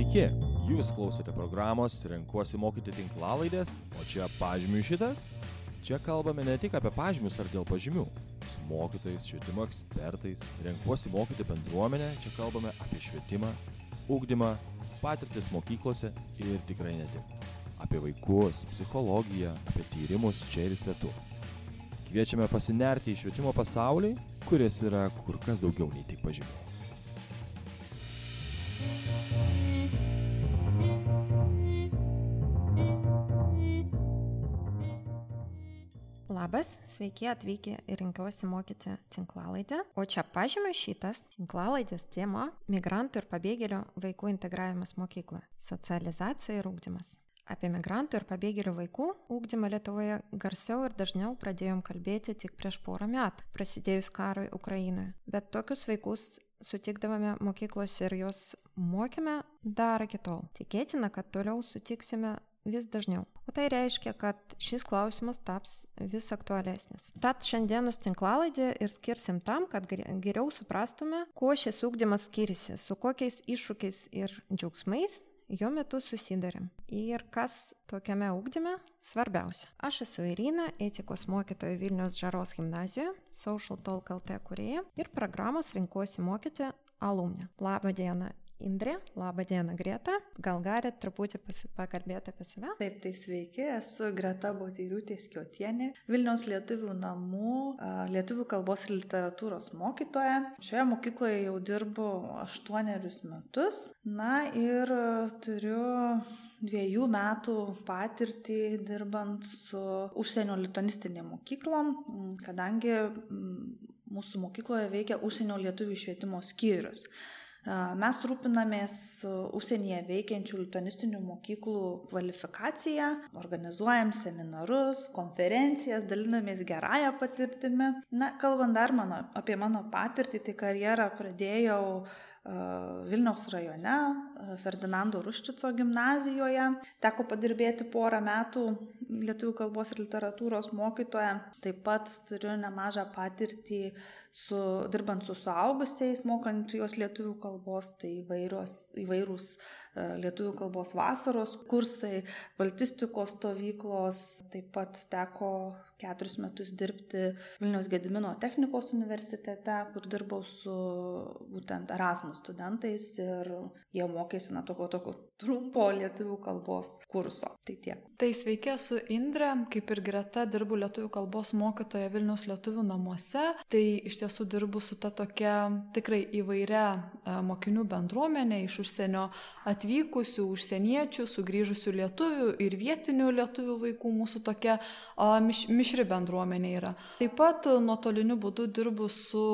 Sveiki, jūs klausėte programos Renkuosi mokyti tinklalaidės, o čia pažymių šitas? Čia kalbame ne tik apie pažymius ar dėl pažymių. Su mokytojais, švietimo ekspertais, renkuosi mokyti bendruomenę, čia kalbame apie švietimą, ūkdymą, patirtis mokyklose ir tikrai ne tik. Apie vaikus, psichologiją, apie tyrimus čia ir svetur. Kviečiame pasinerti į švietimo pasaulį, kuris yra kur kas daugiau nei tik pažymiai. Labas, sveiki atvykę į Rinkiuosi mokyti tinklalaidę. O čia pažymė šitas tinklalaidės tema - migrantų ir pabėgėlių vaikų integravimas mokykloje - socializacija ir ūkdymas. Apie migrantų ir pabėgėlių vaikų ūkdymą Lietuvoje garsiau ir dažniau pradėjom kalbėti tik prieš porą metų, prasidėjus karui Ukrainoje. Bet tokius vaikus sutikdavome mokyklose ir juos mokėme dar iki tol. Tikėtina, kad toliau sutiksime vis dažniau. O tai reiškia, kad šis klausimas taps vis aktualesnis. Tad šiandienos tinklalaidė ir skirsim tam, kad geriau suprastume, kuo šis ūkdymas skiriasi, su kokiais iššūkiais ir džiaugsmais jo metu susidarėm. Ir kas tokiame ūkdyme svarbiausia. Aš esu Irina, etikos mokytoja Vilnius Žaros gimnazijoje, Social Talk LT kurėja ir programos Rinkuosi mokyti alumne. Labą dieną Indrė, laba diena Greta, gal galite truputį pakalbėti apie save? Taip, tai sveiki, esu Greta Botyriūtė Skiotienė, Vilniaus lietuvių namų lietuvių kalbos ir literatūros mokytoja. Šioje mokykloje jau dirbu aštuonerius metus, na ir turiu dviejų metų patirtį dirbant su užsienio lituanistinė mokyklom, kadangi mūsų mokykloje veikia užsienio lietuvių švietimo skyrius. Mes rūpinamės užsienyje veikiančių lituanistinių mokyklų kvalifikaciją, organizuojam seminarus, konferencijas, dalinamės gerąją patirtimį. Na, kalbant dar mano, apie mano patirtį, tai karjerą pradėjau Vilniaus rajone, Ferdinando Ruščico gimnazijoje. Teko padirbėti porą metų lietuvių kalbos ir literatūros mokytoja. Taip pat turiu nemažą patirtį su, dirbant su suaugusiais, mokant juos lietuvių kalbos, tai įvairios, įvairūs lietuvių kalbos vasaros kursai, baltistikos stovyklos. Taip pat teko keturis metus dirbti Vilniaus Gedimino technikos universitete, kur dirbau su būtent Erasmus studentais ir jie mokėsi na tokio, tokio trumpo lietuvių kalbos kurso. Tai tiek. Tai sveiki, esu Indrė, kaip ir Greta dirbu lietuvių kalbos mokytoja Vilniaus lietuvių namuose. Tai iš tiesų dirbu su ta tokia tikrai įvairia mokinių bendruomenė iš užsienio atvykusių užsieniečių, sugrįžusių lietuvių ir vietinių lietuvių vaikų mūsų tokia miš mišri bendruomenė yra. Taip pat nuotoliniu būdu dirbu su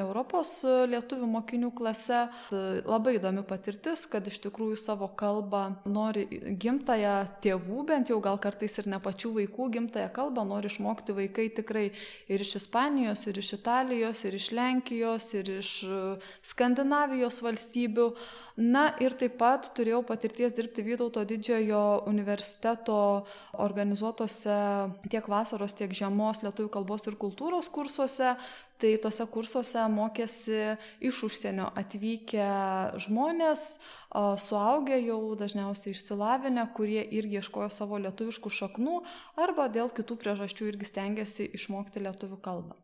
Europos lietuvių mokinių klase. Labai įdomi patirtis, kad iš tikrųjų savo kalbą nori gimtają tėvų, bent jau gal kartais ir ne pačių vaikų gimtają kalbą, nori išmokti vaikai tikrai ir iš Ispanijos, ir iš Italijos, ir iš Lenkijos, ir iš Skandinavijos valstybių. Na ir taip pat turėjau patirties dirbti Vytauto didžiojo universiteto organizuotose tiek vasaros, tiek žiemos lietuvių kalbos ir kultūros kursuose, tai tuose kursuose mokėsi iš užsienio atvykę žmonės, suaugę jau dažniausiai išsilavinę, kurie irgi ieškojo savo lietuviškų šaknų arba dėl kitų priežasčių irgi stengiasi išmokti lietuvių kalbą.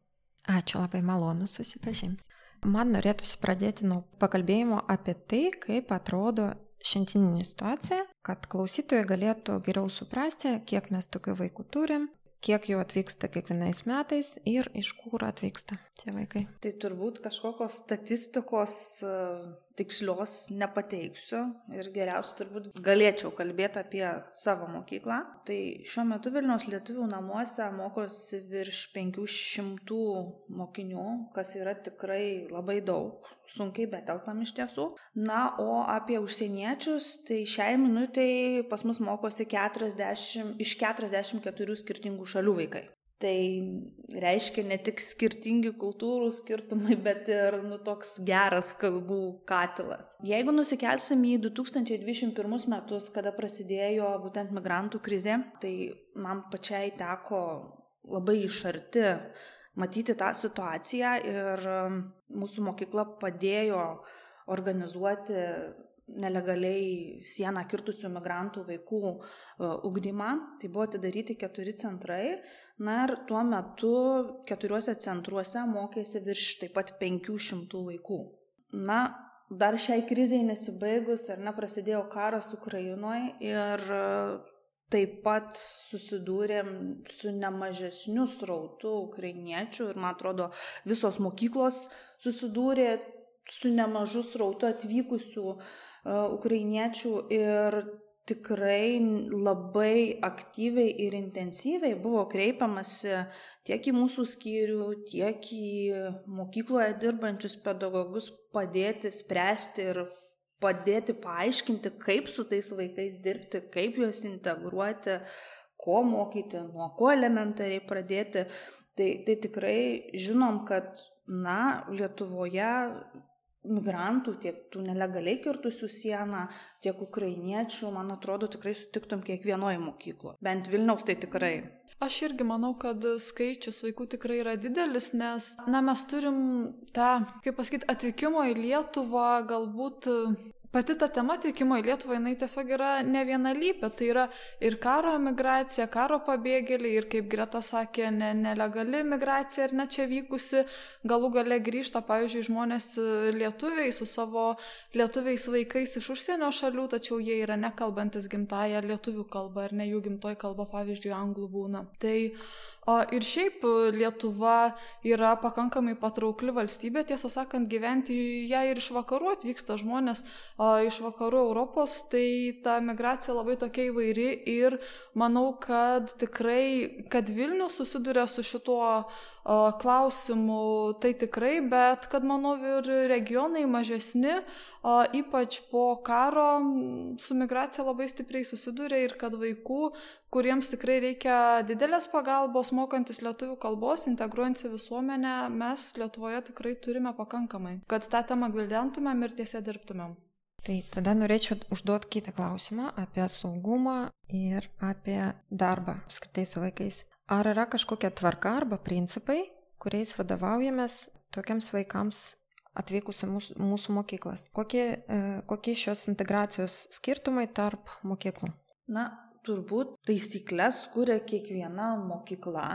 Ačiū labai malonu susipažinti. Man norėtųsi pradėti nuo pakalbėjimo apie tai, kaip atrodo šiandieninė situacija, kad klausytojai galėtų geriau suprasti, kiek mes tokių vaikų turim, kiek jų atvyksta kiekvienais metais ir iš kur atvyksta tie vaikai? Tai turbūt kažkokios statistikos e, tikslios nepateiksiu ir geriausia turbūt galėčiau kalbėti apie savo mokyklą. Tai šiuo metu Vilniaus lietuvių namuose mokosi virš 500 mokinių, kas yra tikrai labai daug sunkiai betelpam iš tiesų. Na, o apie užsieniečius, tai šiai minutiai pas mus mokosi 40, iš 44 skirtingų šalių vaikai. Tai reiškia ne tik skirtingi kultūrų skirtumai, bet ir nu, toks geras kalbų katilas. Jeigu nusikelsim į 2021 metus, kada prasidėjo būtent migrantų krizė, tai man pačiai teko labai iš arti matyti tą situaciją ir um, mūsų mokykla padėjo organizuoti nelegaliai sieną kirtusių migrantų vaikų ugdymą. Tai buvo atidaryti keturi centrai. Na ir tuo metu keturiuose centruose mokėsi virš taip pat 500 vaikų. Na, dar šiai kriziai nesibaigus ar neprasidėjo karas Ukrainoje ir taip pat susidūrėm su nemažesniu srautu ukrainiečių ir, man atrodo, visos mokyklos susidūrė su nemažu srautu atvykusių uh, ukrainiečių ir tikrai labai aktyviai ir intensyviai buvo kreipiamasi tiek į mūsų skyrių, tiek į mokykloje dirbančius pedagogus padėti spręsti ir padėti paaiškinti, kaip su tais vaikais dirbti, kaip juos integruoti, ko mokyti, nuo ko elementariai pradėti. Tai, tai tikrai žinom, kad, na, Lietuvoje migrantų, tiek tų nelegaliai kirtusių sieną, tiek ukrainiečių, man atrodo, tikrai sutiktum kiekvienoje mokykloje. Bent Vilniaus tai tikrai. Aš irgi manau, kad skaičius vaikų tikrai yra didelis, nes, na, mes turim tą, kaip pasakyti, atvykimo į Lietuvą galbūt pati ta tema atvykimo į Lietuvą, jinai tiesiog yra ne vienalypė. Tai yra ir karo emigracija, karo pabėgėliai, ir kaip Greta sakė, ne, nelegali migracija ir ne čia vykusi, galų gale grįžta, pavyzdžiui, žmonės lietuviai su savo lietuviais vaikais iš užsienio šalių, tačiau jie yra nekalbantis gimtają lietuvių kalbą ar ne jų gimtoji kalba, pavyzdžiui, anglų būna. Tai O ir šiaip Lietuva yra pakankamai patraukli valstybė, tiesą sakant, gyventi ją ir iš vakarų atvyksta žmonės, o iš vakarų Europos, tai ta migracija labai tokia įvairi ir manau, kad tikrai, kad Vilnius susiduria su šituo klausimų tai tikrai, bet kad manau ir regionai mažesni, ypač po karo su migracija labai stipriai susiduria ir kad vaikų, kuriems tikrai reikia didelės pagalbos, mokantis lietuvių kalbos, integruojant į visuomenę, mes Lietuvoje tikrai turime pakankamai, kad tą temą gvildentumėm ir tiesiog dirbtumėm. Tai tada norėčiau užduoti kitą klausimą apie saugumą ir apie darbą apskritai su vaikais. Ar yra kažkokia tvarka arba principai, kuriais vadovaujamės tokiems vaikams atvykus į mūsų, mūsų mokyklas? Kokie, e, kokie šios integracijos skirtumai tarp mokyklų? Na, turbūt taisyklės kuria kiekviena mokykla.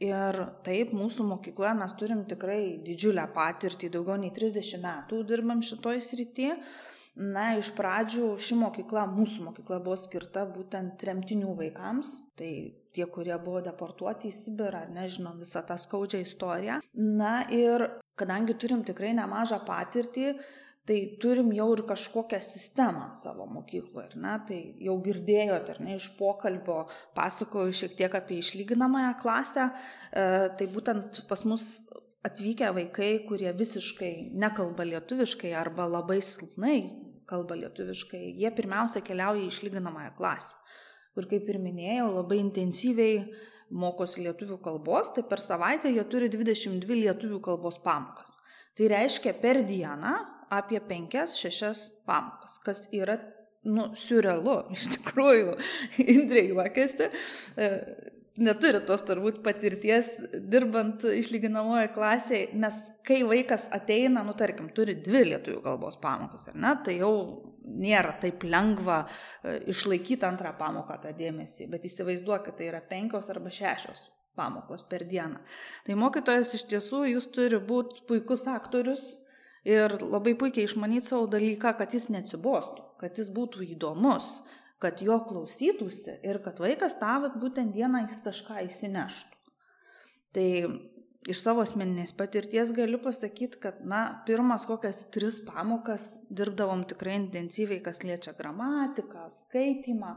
Ir taip, mūsų mokykloje mes turim tikrai didžiulę patirtį, daugiau nei 30 metų dirbam šitoj srityje. Na, iš pradžių ši mokykla, mūsų mokykla buvo skirta būtent tremtinių vaikams, tai tie, kurie buvo deportuoti į Sibirą, nežinom visą tą skaudžią istoriją. Na ir kadangi turim tikrai nemažą patirtį, tai turim jau ir kažkokią sistemą savo mokykloje, ar ne? Tai jau girdėjote, ar ne, iš pokalbio pasakoju šiek tiek apie išlyginamąją klasę, e, tai būtent pas mus atvykę vaikai, kurie visiškai nekalba lietuviškai arba labai silpnai kalba lietuviškai, jie pirmiausia keliauja į išlyginamąją klasę, kur, kaip ir minėjau, labai intensyviai mokosi lietuvių kalbos, tai per savaitę jie turi 22 lietuvių kalbos pamokas. Tai reiškia per dieną apie 5-6 pamokas, kas yra nu, surrealu, iš tikrųjų, Indrė juokiasi, neturi tos turbūt patirties dirbant išlyginamoje klasėje, nes kai vaikas ateina, nu tarkim, turi dvi lietuvių kalbos pamokas, ar ne, tai jau nėra taip lengva e, išlaikyti antrą pamoką tą dėmesį, bet įsivaizduokit, tai yra penkios arba šešios pamokos per dieną. Tai mokytojas iš tiesų jis turi būti puikus aktorius ir labai puikiai išmanyti savo dalyką, kad jis neatsibostų, kad jis būtų įdomus, kad jo klausytųsi ir kad vaikas tavat būtent dieną jis kažką įsineštų. Tai iš savo asmeninės patirties galiu pasakyti, kad, na, pirmas kokias tris pamokas dirbdavom tikrai intensyviai, kas liečia gramatiką, skaitimą,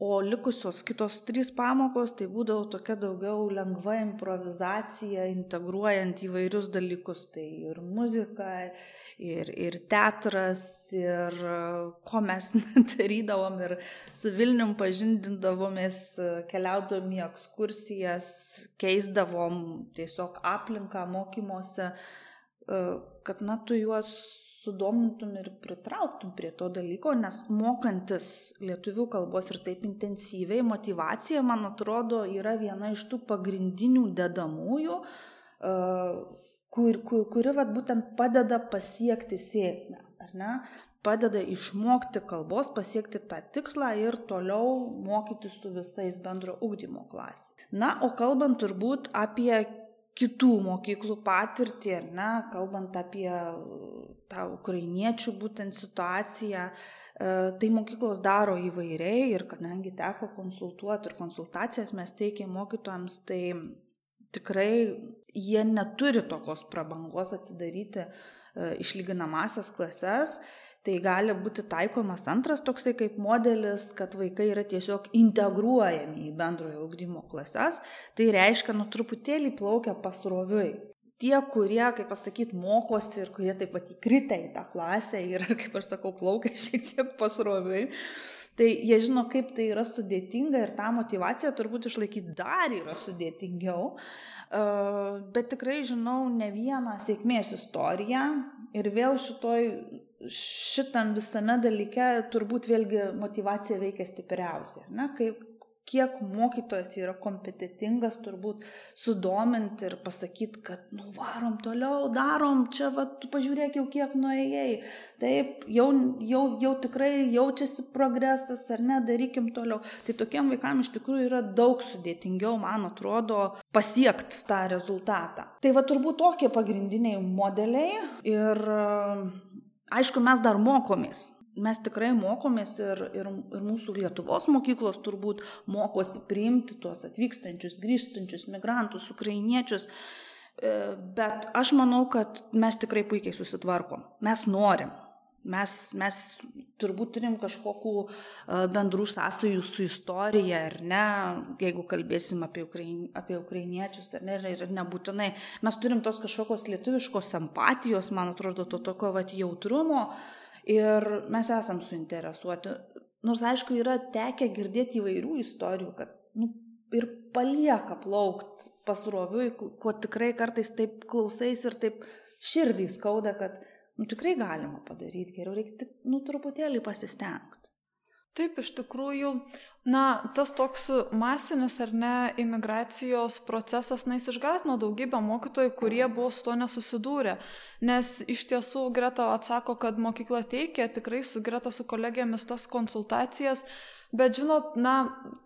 O likusios kitos trys pamokos tai būdavo tokia daugiau lengva improvizacija, integruojant įvairius dalykus. Tai ir muzika, ir, ir teatras, ir ko mes darydavom, ir su Vilnium pažindindavomės, keliaudom į ekskursijas, keisdavom tiesiog aplinką mokymuose, kad na tu juos sudomintum ir pritrauktum prie to dalyko, nes mokantis lietuvių kalbos ir taip intensyviai, motivacija, man atrodo, yra viena iš tų pagrindinių dedamųjų, kur, kur, kuri vat, būtent padeda pasiekti sėkmę. padeda išmokti kalbos, pasiekti tą tikslą ir toliau mokyti su visais bendro ugdymo klasė. Na, o kalbant turbūt apie kitų mokyklų patirtį, ar ne, kalbant apie tą ukrainiečių būtent situaciją, e, tai mokyklos daro įvairiai ir kadangi teko konsultuoti ir konsultacijas mes teikiam mokytojams, tai tikrai jie neturi tokios prabangos atsidaryti e, išlyginamasias klases Tai gali būti taikomas antras toksai kaip modelis, kad vaikai yra tiesiog integruojami į bendrojo augdymo klases. Tai reiškia, nu truputėlį plaukia pasroviui. Tie, kurie, kaip pasakyti, mokosi ir kurie taip pat įkritę į tą klasę ir, kaip aš sakau, plaukia šiek tiek pasroviui, tai jie žino, kaip tai yra sudėtinga ir tą motivaciją turbūt išlaikyti dar yra sudėtingiau. Bet tikrai žinau ne vieną sėkmės istoriją ir vėl šitoj šitam visame dalyke turbūt vėlgi motivacija veikia stipriausiai. Ne? Kaip, kiek mokytojas yra kompetitingas, turbūt sudominti ir pasakyti, kad nu varom toliau, darom, čia va, tu pažiūrėk jau kiek nuėjai. Taip, jau, jau, jau tikrai jaučiasi progresas ar ne, darykim toliau. Tai tokiem vaikam iš tikrųjų yra daug sudėtingiau, man atrodo, pasiekti tą rezultatą. Tai va turbūt tokie pagrindiniai modeliai ir Aišku, mes dar mokomės. Mes tikrai mokomės ir, ir, ir mūsų Lietuvos mokyklos turbūt mokosi priimti tuos atvykstančius, grįžtančius migrantus, ukrainiečius. E, bet aš manau, kad mes tikrai puikiai susitvarkom. Mes norim. Mes, mes turbūt turim kažkokių e, bendrų sąsajų su istorija, ar ne, jeigu kalbėsim apie, ukrain, apie ukrainiečius, ar ne, ir nebūtinai. Mes turim tos kažkokios lietuviškos empatijos, man atrodo, to tokio vat jautrumo ir mes esam suinteresuoti. Nors, aišku, yra tekę girdėti įvairių istorijų, kad nu, ir palieka plaukt pasroviui, ko tikrai kartais taip klausais ir taip širdį skauda, kad nu, tikrai galima padaryti geriau, reikia tik, nu, truputėlį pasistengti. Taip, iš tikrųjų, na, tas toks masinis ar ne imigracijos procesas, na, jis išgazino daugybę mokytojų, kurie buvo su to nesusidūrę. Nes iš tiesų Greta atsako, kad mokykla teikia tikrai su Greta su kolegijomis tas konsultacijas, Bet žinot, na,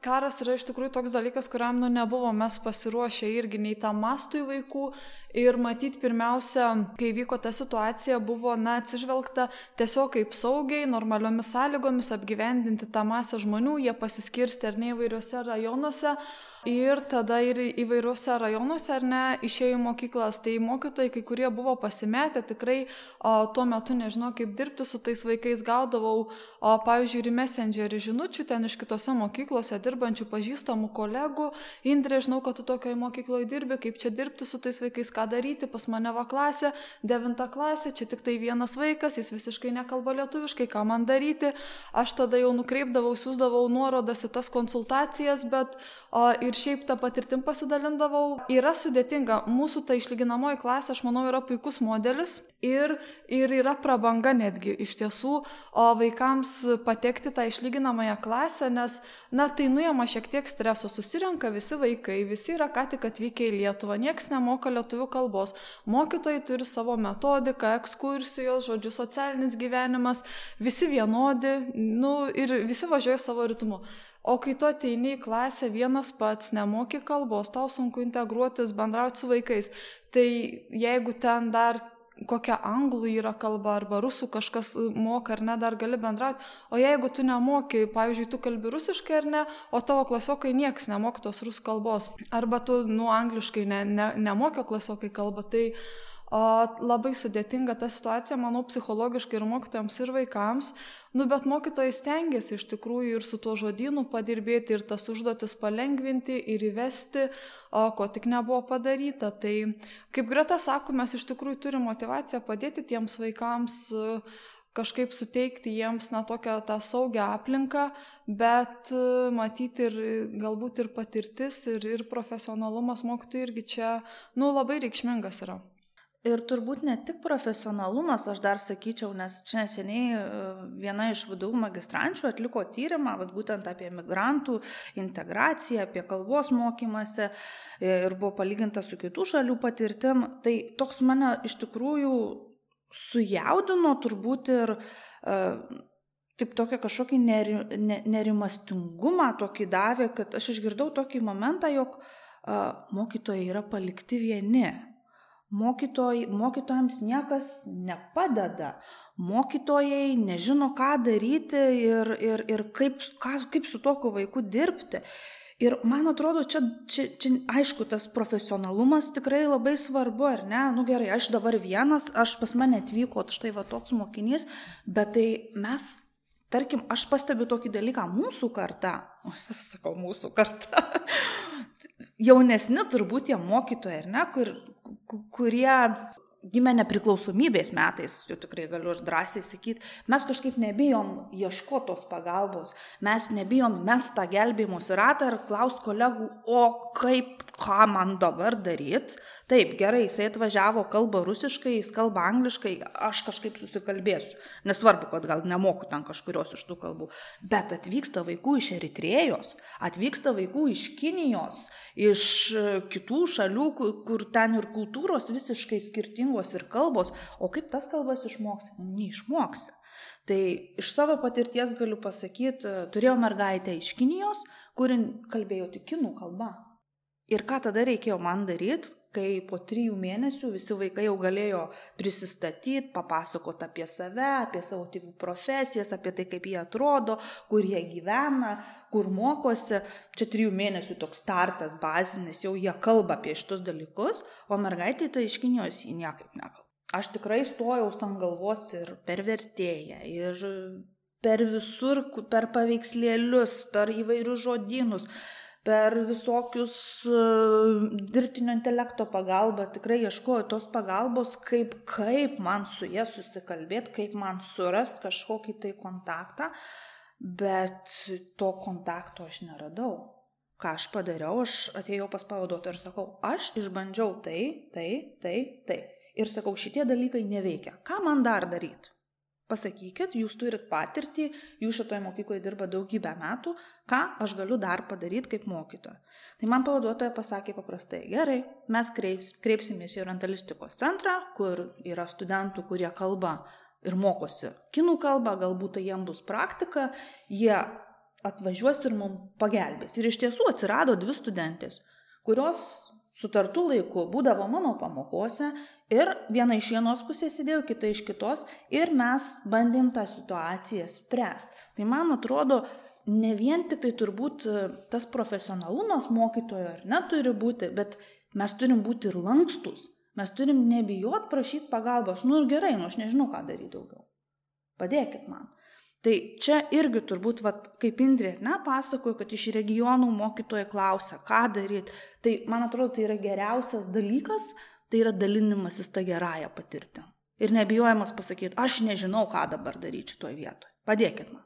karas yra iš tikrųjų toks dalykas, kuriam, nu, nebuvo mes pasiruošę irgi nei tam mastui vaikų. Ir matyt, pirmiausia, kai vyko ta situacija, buvo, na, atsižvelgta tiesiog kaip saugiai, normaliomis sąlygomis apgyvendinti tą masę žmonių, jie pasiskirsti ar ne įvairiuose rajonuose. Ir tada ir įvairiuose rajonuose, ar ne, išėjo į mokyklas. Tai mokytojai, kai kurie buvo pasimetę, tikrai o, tuo metu nežinau, kaip dirbti su tais vaikais, gaudavau, o, pavyzdžiui, ir messengerį žinučių ten iš kitose mokyklose dirbančių pažįstamų kolegų. Indrė, žinau, kad tu tokioje mokykloje dirbi, kaip čia dirbti su tais vaikais, ką daryti, pas mane va klasė, devinta klasė, čia tik tai vienas vaikas, jis visiškai nekalba lietuviškai, ką man daryti. Aš tada jau nukreipdavau, siūsdavau nuorodas į tas konsultacijas, bet o, ir šiaip tą patirtim pasidalindavau. Yra sudėtinga. Mūsų ta išlyginamoji klasė, aš manau, yra puikus modelis ir, ir yra prabanga netgi iš tiesų o vaikams patekti tą išlyginamąją klasę, nes, na, tai nuėma šiek tiek streso, susirenka visi vaikai, visi yra ką tik atvykę į Lietuvą, nieks nemoka lietuvių kalbos, mokytojai turi savo metodiką, ekskursijos, žodžiu, socialinis gyvenimas, visi vienodi, nu, ir visi važiuoja savo ritmu. O kai tu ateini į klasę vienas pats, nemoki kalbos, tau sunku integruotis, bendrauti su vaikais, tai jeigu ten dar kokia anglų yra kalba arba rusų kažkas moka ar ne, dar gali bendrauti. O jeigu tu nemoki, pavyzdžiui, tu kalbi rusiškai ar ne, o tavo klasiokai nieks nemok tos rusų kalbos, arba tu, nu, angliškai ne, ne, nemokio klasiokai kalba, tai o, labai sudėtinga ta situacija, manau, psichologiškai ir mokytojams, ir vaikams. Nu, bet mokytojai stengiasi iš tikrųjų ir su tuo žodynu padirbėti ir tas užduotis palengvinti ir įvesti, o, ko tik nebuvo padaryta. Tai kaip Greta sako, mes iš tikrųjų turime motivaciją padėti tiems vaikams kažkaip suteikti jiems, na, tokią tą saugią aplinką, bet matyti ir galbūt ir patirtis, ir, ir profesionalumas mokytojų irgi čia, nu, labai reikšmingas yra. Ir turbūt ne tik profesionalumas, aš dar sakyčiau, nes čia neseniai e, viena iš VDU magistrančių atliko tyrimą, vat, būtent apie migrantų integraciją, apie kalbos mokymąsi ir buvo palyginta su kitų šalių patirtim. Tai toks mane iš tikrųjų sujaudino turbūt ir uh, taip tokia kažkokį neri, ne, nerimastingumą tokį davė, kad aš išgirdau tokį momentą, jog mokytojai yra palikti vieni. Mokytoj, mokytojams niekas nepadeda. Mokytojai nežino, ką daryti ir, ir, ir kaip, ką, kaip su tokiu vaiku dirbti. Ir man atrodo, čia, čia, čia aišku, tas profesionalumas tikrai labai svarbu, ar ne? Nu gerai, aš dabar vienas, aš pas mane atvyko štai va toks mokinys, bet tai mes Tarkim, aš pastebiu tokį dalyką, mūsų karta, sakau, mūsų karta, jaunesni turbūt tie mokytojai, ar ne, kur, kurie gimė nepriklausomybės metais, jau tikrai galiu ir drąsiai sakyti, mes kažkaip nebijom ieškotos pagalbos, mes nebijom mes tą gelbėjimus ratą ir klaust kolegų, o kaip, ką man dabar daryti, Taip, gerai, jisai atvažiavo, kalba rusiškai, jis kalba angliškai, aš kažkaip susikalbėsiu. Nesvarbu, kad gal nemoku ten kažkurios iš tų kalbų. Bet atvyksta vaikų iš Eritrėjos, atvyksta vaikų iš Kinijos, iš e, kitų šalių, kur ten ir kultūros visiškai skirtingos ir kalbos. O kaip tas kalbas išmoksi? Neišmoksi. Tai iš savo patirties galiu pasakyti, turėjau mergaitę iš Kinijos, kuri kalbėjo tik kinų kalba. Ir ką tada reikėjo man daryti? Kai po trijų mėnesių visi vaikai jau galėjo prisistatyti, papasakoti apie save, apie savo tėvų profesijas, apie tai, kaip jie atrodo, kur jie gyvena, kur mokosi. Čia trijų mėnesių toks startas bazinis, jau jie kalba apie šitus dalykus, o mergaitė tai iš Kinijos jį niekaip nekalba. Aš tikrai stojau ant galvos ir per vertėją, ir per visur, per paveikslėlius, per įvairius žodynus per visokius e, dirbtinio intelekto pagalbą, tikrai ieškoju tos pagalbos, kaip, kaip man su jie susikalbėti, kaip man surasti kažkokį tai kontaktą, bet to kontakto aš neradau. Ką aš padariau, aš atėjau pas pavaduotoją ir sakau, aš išbandžiau tai, tai, tai, tai. Ir sakau, šitie dalykai neveikia. Ką man dar daryti? Pasakykit, jūs turit patirtį, jūs šitoje mokykloje dirba daugybę metų, ką aš galiu dar padaryti kaip mokytoja. Tai man pavaduotoja pasakė paprastai, gerai, mes kreips, kreipsimės į orientalistikos centrą, kur yra studentų, kurie kalba ir mokosi kinų kalbą, galbūt tai jiems bus praktika, jie atvažiuos ir mums pagelbės. Ir iš tiesų atsirado dvi studentės, kurios sutartų laiku būdavo mano pamokose ir viena iš vienos pusės sėdėjau, kita iš kitos ir mes bandėm tą situaciją spręsti. Tai man atrodo, ne vien tik tai turbūt e, tas profesionalumas mokytojo ar neturi būti, bet mes turim būti ir lankstus. Mes turim nebijot prašyti pagalbos. Nu ir gerai, nu aš nežinau, ką daryti daugiau. Padėkit man. Tai čia irgi turbūt, vat, kaip Indrė, ne, pasakoju, kad iš regionų mokytojai klausia, ką daryti. Tai man atrodo, tai yra geriausias dalykas, tai yra dalinimasis tą gerąją patirtį. Ir nebijojimas pasakyti, aš nežinau, ką dabar daryti šitoje vietoje. Padėkit man.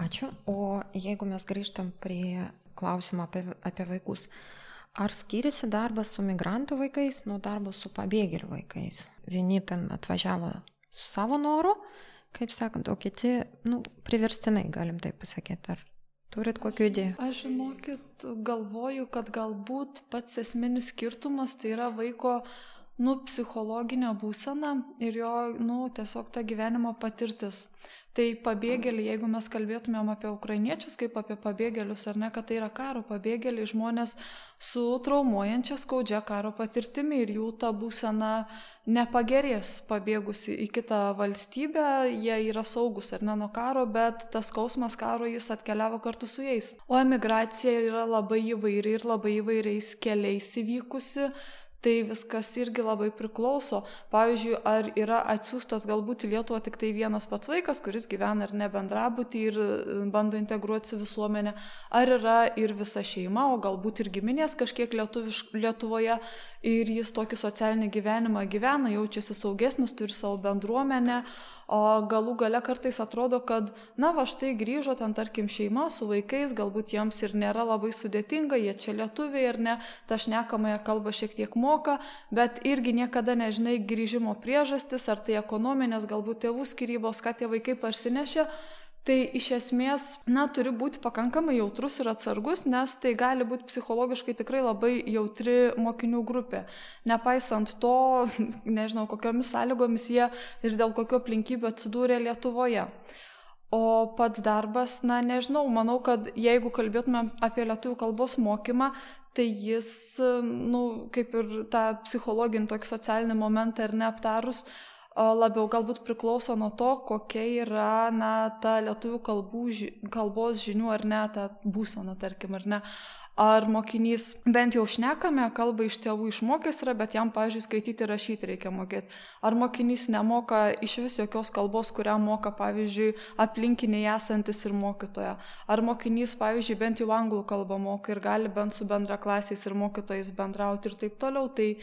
Ačiū. O jeigu mes grįžtam prie klausimo apie, apie vaikus, ar skiriasi darbas su migrantų vaikais nuo darbo su pabėgėlių vaikais? Vieni ten atvažiavo su savo noru, kaip sakant, o kiti, nu, priverstinai, galim taip pasakyti. Ar turit kokių idėjų? Aš žinokit, galvoju, kad galbūt pats esminis skirtumas tai yra vaiko, nu, psichologinė būsena ir jo, nu, tiesiog ta gyvenimo patirtis. Tai pabėgėliai, jeigu mes kalbėtumėm apie ukrainiečius kaip apie pabėgėlius, ar ne, kad tai yra karo pabėgėliai, žmonės su traumuojančia skaudžia karo patirtimi ir jų ta būsena nepagerės pabėgusi į kitą valstybę, jie yra saugus ar ne nuo karo, bet tas skausmas karo jis atkeliavo kartu su jais. O emigracija yra labai įvairi ir labai įvairiais keliais įvykusi tai viskas irgi labai priklauso. Pavyzdžiui, ar yra atsiųstas galbūt į Lietuvą tik tai vienas pats vaikas, kuris gyvena ir nebendrabutį ir e, bando integruoti visuomenę, ar yra ir visa šeima, o galbūt ir giminės kažkiek lietuviš, Lietuvoje ir jis tokį socialinį gyvenimą gyvena, jaučiasi saugesnis, turi savo bendruomenę, o galų gale kartais atrodo, kad, na, va štai grįžo ten, tarkim, šeima su vaikais, galbūt jiems ir nėra labai sudėtinga, jie čia lietuviai ir ne, ta šnekamąją kalbą šiek tiek moka, bet irgi niekada nežinai grįžimo priežastis, ar tai ekonominės, galbūt tėvų skirybos, ką tie vaikai parsinešė. Tai iš esmės, na, turi būti pakankamai jautrus ir atsargus, nes tai gali būti psichologiškai tikrai labai jautri mokinių grupė. Nepaisant to, nežinau, kokiomis sąlygomis jie ir dėl kokių aplinkybių atsidūrė Lietuvoje. O pats darbas, na nežinau, manau, kad jeigu kalbėtume apie lietuvių kalbos mokymą, tai jis, na, nu, kaip ir tą psichologinį tokį socialinį momentą ir neaptarus, labiau galbūt priklauso nuo to, kokia yra, na, ta lietuvių kalbų, kalbos žinių ar ne, ta būsena, tarkim, ar ne. Ar mokinys bent jau šnekame, kalbą iš tėvų išmokęs yra, bet jam, pavyzdžiui, skaityti ir rašyti reikia mokėti. Ar mokinys nemoka iš vis jokios kalbos, kurią moka, pavyzdžiui, aplinkiniai esantis ir mokytoja. Ar mokinys, pavyzdžiui, bent jau anglų kalbą moka ir gali bent su bendraklasiais ir mokytojais bendrauti ir taip toliau. Tai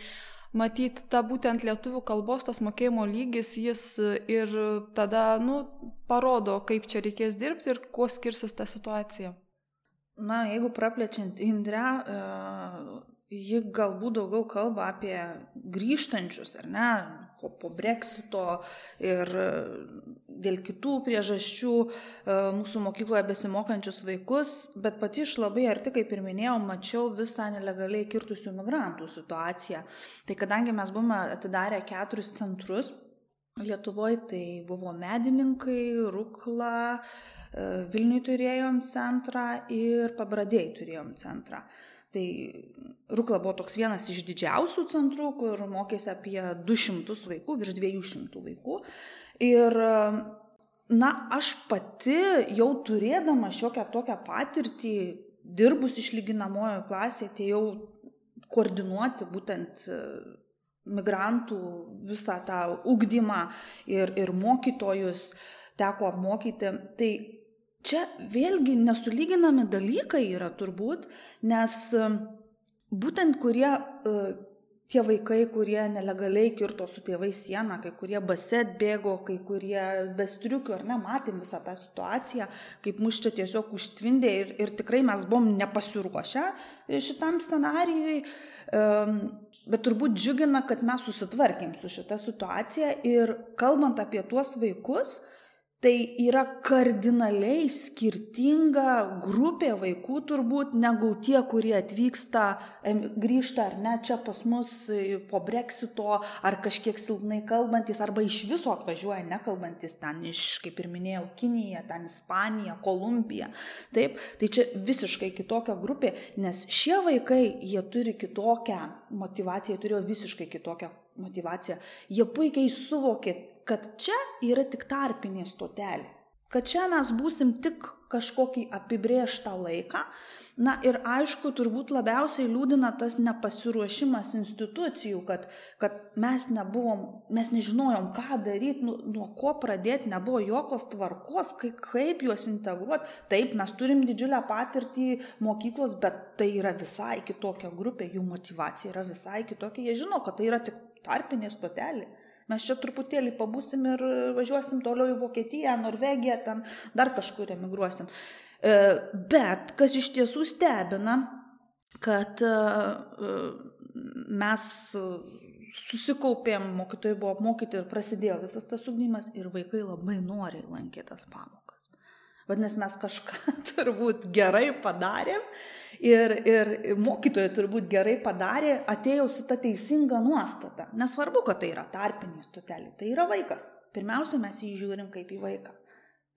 matyt, ta būtent lietuvių kalbos tas mokėjimo lygis, jis ir tada, nu, parodo, kaip čia reikės dirbti ir kuo skirsis ta situacija. Na, jeigu praplečiant Indrę, ji galbūt daugiau kalba apie grįžtančius, ar ne, po, po breksito ir dėl kitų priežasčių mūsų mokykloje besimokančius vaikus, bet pati iš labai arti, kaip ir minėjau, mačiau visą nelegaliai kirtusių migrantų situaciją. Tai kadangi mes buvome atidarę keturis centrus Lietuvoje, tai buvo medininkai, Rukla, Vilniui turėjom centrą ir Pabradėjai turėjom centrą. Tai Rukla buvo toks vienas iš didžiausių centrų, kur mokėsi apie 200 vaikų, virš 200 vaikų. Ir, na, aš pati jau turėdama šiokią tokią patirtį, dirbus išlyginamojo klasėje, atėjau koordinuoti būtent migrantų visą tą ugdymą ir, ir mokytojus teko apmokyti. Tai čia vėlgi nesulyginami dalykai yra turbūt, nes būtent kurie uh, tie vaikai, kurie nelegaliai kirto su tėvais sieną, kai kurie baset bėgo, kai kurie vestriukių, ar ne, matėm visą tą situaciją, kaip mus čia tiesiog užtvindė ir, ir tikrai mes buvom nepasiruošę šitam scenarijui. Bet turbūt džiugina, kad mes susitvarkėm su šita situacija ir kalbant apie tuos vaikus, tai yra kardinaliai skirtinga grupė vaikų turbūt negu tie, kurie atvyksta, grįžta ar ne čia pas mus e, po breksito, ar kažkiek silpnai kalbantis, arba iš viso atvažiuoja nekalbantis ten iš, kaip ir minėjau, Kinija, ten Ispanija, Kolumbija. Taip, tai čia visiškai kitokia grupė, nes šie vaikai, jie turi kitokią motivaciją, turėjo visiškai kitokią motivaciją. Jie puikiai suvokė kad čia yra tik tarpinė stotelė, kad čia mes būsim tik kažkokį apibrėžtą laiką. Na ir aišku, turbūt labiausiai liūdina tas nepasiruošimas institucijų, kad, kad mes nebuvom, mes nežinojom, ką daryti, nu, nuo ko pradėti, nebuvo jokios tvarkos, kaip, kaip juos integruoti. Taip, mes turim didžiulę patirtį mokyklos, bet tai yra visai kitokia grupė, jų motivacija yra visai kitokia, jie žino, kad tai yra tik tarpinė stotelė. Mes čia truputėlį pabūsim ir važiuosim toliau į Vokietiją, Norvegiją, ten dar kažkur emigruosim. E, bet kas iš tiesų stebina, kad e, mes susikaupėm, mokytojai buvo apmokyti ir prasidėjo visas tas ugdymas ir vaikai labai noriai lankė tas pamokas. Vadinasi, mes kažką turbūt gerai padarėm Ir, ir mokytoja turbūt gerai padarė, atėjo su ta teisinga nuostata. Nesvarbu, kad tai yra tarpinė stotelė, tai yra vaikas. Pirmiausia, mes jį žiūrim kaip į vaiką,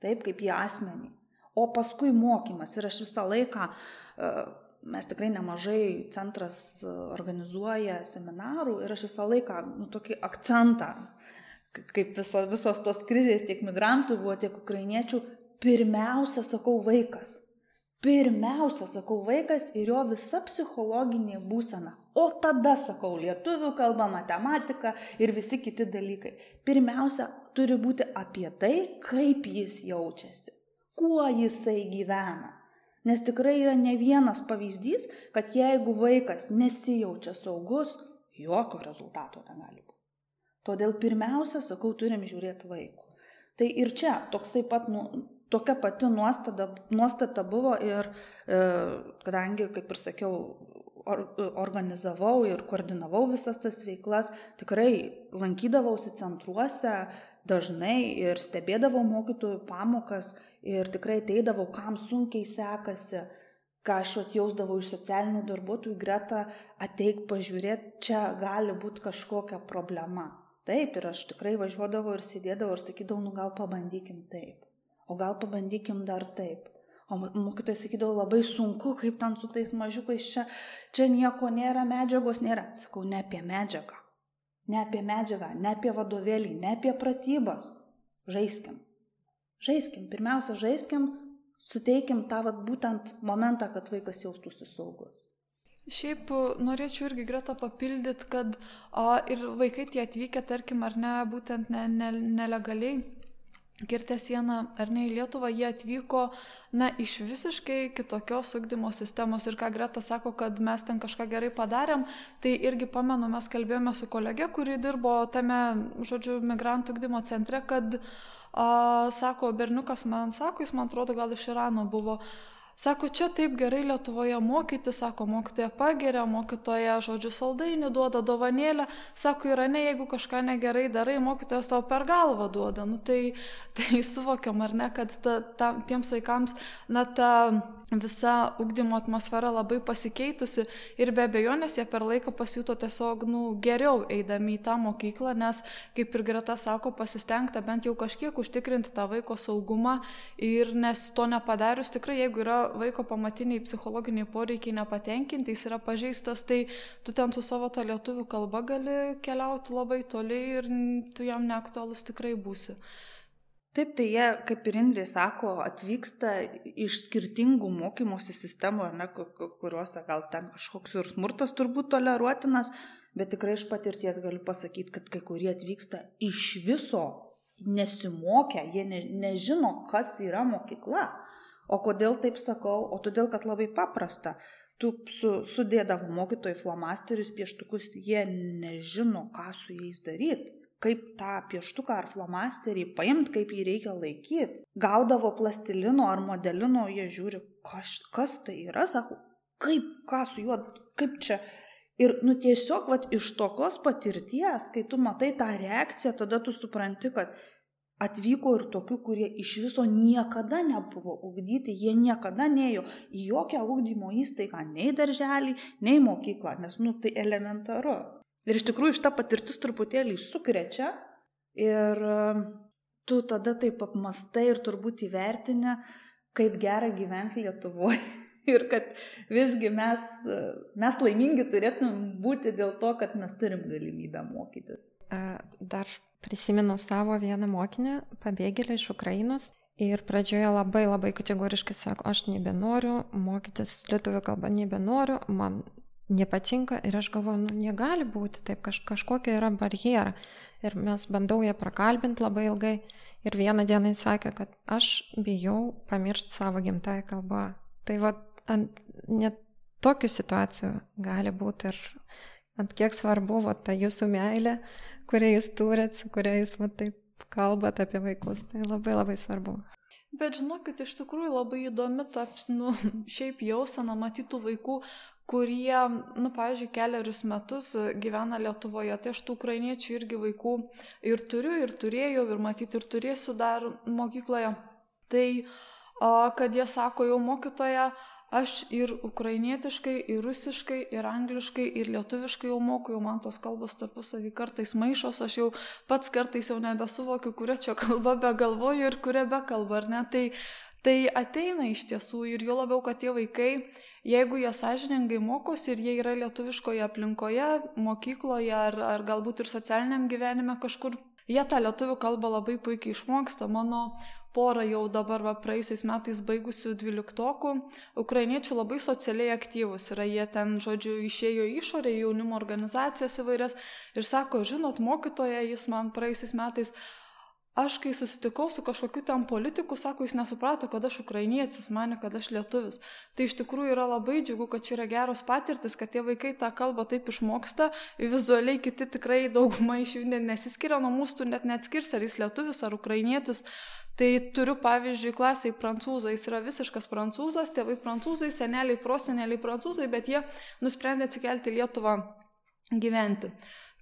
taip kaip į asmenį. O paskui mokymas. Ir aš visą laiką, e, mes tikrai nemažai centras organizuoja seminarų ir aš visą laiką, nu, tokį akcentą, kaip viso, visos tos krizės, tiek migrantų buvo, tiek ukrainiečių, pirmiausia, sakau, vaikas Pirmiausia, sakau, vaikas ir jo visa psichologinė būsena. O tada, sakau, lietuvių kalba, matematika ir visi kiti dalykai. Pirmiausia, turi būti apie tai, kaip jis jaučiasi, kuo jisai gyvena. Nes tikrai yra ne vienas pavyzdys, kad jeigu vaikas nesijaučia saugus, jokio rezultato negali būti. Todėl pirmiausia, sakau, turim žiūrėti vaikų. Tai ir čia toksai pat nu, tokia pati nuostata, nuostata buvo ir e, kadangi, kaip ir sakiau, or, organizavau ir koordinavau visas tas veiklas, tikrai lankydavausi centruose, dažnai ir stebėdavau mokytojų pamokas ir tikrai ateidavau, kam sunkiai sekasi, ką aš atjausdavau iš socialinių darbuotojų greta, ateik pažiūrėti, čia gali būti kažkokia problema. Taip, ir aš tikrai važiuodavau ir sėdėdavau ir sakydavau, nu gal pabandykim taip, o gal pabandykim dar taip. O mokytojai sakydavo, labai sunku, kaip ten su tais mažiukais čia, čia nieko nėra, medžiagos nėra. Sakau, ne apie medžiagą, ne apie medžiagą, ne apie vadovėlį, ne apie pratybas. Žaiskim. Žaiskim, pirmiausia, žaiskim, suteikim tą vat, būtent momentą, kad vaikas jaustųsi saugus. Šiaip norėčiau irgi greta papildyti, kad o, ir vaikai tie atvykę, tarkim, ar ne, būtent ne, ne, nelegaliai kirtę sieną ar ne į Lietuvą, jie atvyko, na, iš visiškai kitokios ugdymo sistemos ir ką Greta sako, kad mes ten kažką gerai padarėm, tai irgi pamenu, mes kalbėjome su kolege, kuri dirbo tame, žodžiu, migrantų ugdymo centre, kad A, sako, berniukas man sako, jis man atrodo gal iš Irano buvo. Sako, čia taip gerai Lietuvoje mokyti, sako, mokytoja pageria, mokytoja, žodžiu, saldainį duoda, dovanėlę, sako, yra ne, jeigu kažką negerai darai, mokytojas tau per galvą duoda. Nu, tai, tai suvokiam, ar ne, kad ta, ta, tiems vaikams, na, ta visa ugdymo atmosfera labai pasikeitusi ir be abejonės jie per laiką pasijuto tiesiog nu, geriau eidami į tą mokyklą, nes, kaip ir Greta sako, pasistengta bent jau kažkiek užtikrinti tą vaiko saugumą ir nes to nepadarius tikrai, jeigu yra vaiko pamatiniai psichologiniai poreikiai nepatenkinti, jis yra pažeistas, tai tu ten su savo to lietuvių kalba gali keliauti labai toli ir tu jam neaktualus tikrai būsi. Taip, tai jie, kaip ir Indrė sako, atvyksta iš skirtingų mokymosi sistemų, ne, kuriuose gal ten kažkoks ir smurtas turbūt toleruotinas, bet tikrai iš patirties galiu pasakyti, kad kai kurie atvyksta iš viso nesimokę, jie ne, nežino, kas yra mokykla. O kodėl taip sakau? O todėl, kad labai paprasta. Tu su, sudėdavo mokytojai flomasterius, pieštukus, jie nežino, ką su jais daryti kaip tą pieštuką ar flomasterį paimt, kaip jį reikia laikyti. Gaudavo plastilino ar modelino, jie žiūri, kas, kas tai yra, sako, kaip, ką su juo, kaip čia. Ir, nu, tiesiog, vat, iš tokios patirties, kai tu matai tą reakciją, tada tu supranti, kad atvyko ir tokių, kurie iš viso niekada nebuvo ugdyti, jie niekada neėjo į jokią ugdymo įstaigą, nei darželį, nei mokyklą, nes, nu, tai elementaru. Ir iš tikrųjų šita patirtis truputėlį sukrečia ir um, tu tada taip apmastai ir turbūt įvertini, kaip gera gyventi Lietuvoje. Ir kad visgi mes, mes laimingi turėtumėm būti dėl to, kad mes turim galimybę mokytis. Dar prisimenu savo vieną mokinę, pabėgėlį iš Ukrainos. Ir pradžioje labai labai kategoriškai sako, aš nebenoriu mokytis lietuvių kalbą, nebenoriu, man nepatinka ir aš galvoju, nu negali būti taip, kaž, kažkokia yra barjera. Ir mes bandau ją prakalbinti labai ilgai. Ir vieną dieną jis sakė, kad aš bijau pamiršti savo gimtąją kalbą. Tai va, ant, net tokių situacijų gali būti ir ant kiek svarbu va, ta jūsų meilė, kurią jūs turit, su kuria jūs va, taip kalbat apie vaikus. Tai labai labai svarbu. Bet žinokit, iš tikrųjų labai įdomi ta, nu, šiaip jausena matytų vaikų, kurie, nu, pavyzdžiui, keliarius metus gyvena Lietuvoje, tai aš tų ukrainiečių irgi vaikų ir turiu, ir turėjau, ir matyti, ir turėsiu dar mokykloje. Tai, kad jie sako, jau mokytoja, aš ir ukrainietiškai, ir rusiškai, ir angliškai, ir lietuviškai jau moku, jau man tos kalbos tarpusavį kartais maišos, aš jau pats kartais jau nebesuvokiu, kuria čia kalba be galvoju ir kuria be kalba, ar ne? Tai, tai ateina iš tiesų ir jo labiau, kad tie vaikai jeigu jie sąžiningai mokosi ir jie yra lietuviškoje aplinkoje, mokykloje ar, ar galbūt ir socialiniam gyvenime kažkur, jie tą lietuvių kalbą labai puikiai išmoksta. Mano pora jau dabar va, praėjusiais metais baigusių dvyliktokų, ukrainiečių labai socialiai aktyvus yra, jie ten, žodžiu, išėjo į išorę, jaunimo organizacijas įvairias ir sako, žinot, mokytoja, jis man praėjusiais metais aš kai susitikau su kažkokiu ten politiku, sako, jis nesuprato, kad aš ukrainietis, mane, kad aš lietuvis. Tai iš tikrųjų yra labai džiugu, kad čia yra geros patirtis, kad tie vaikai tą kalbą taip išmoksta, vizualiai kiti tikrai dauguma iš jų nesiskiria nuo mūsų, net neatskirs, ar jis lietuvis, ar ukrainietis. Tai turiu pavyzdžiui klasiai prancūzai, jis yra visiškas prancūzas, tėvai prancūzai, seneliai, proseneliai prancūzai, bet jie nusprendė atsikelti Lietuvą gyventi.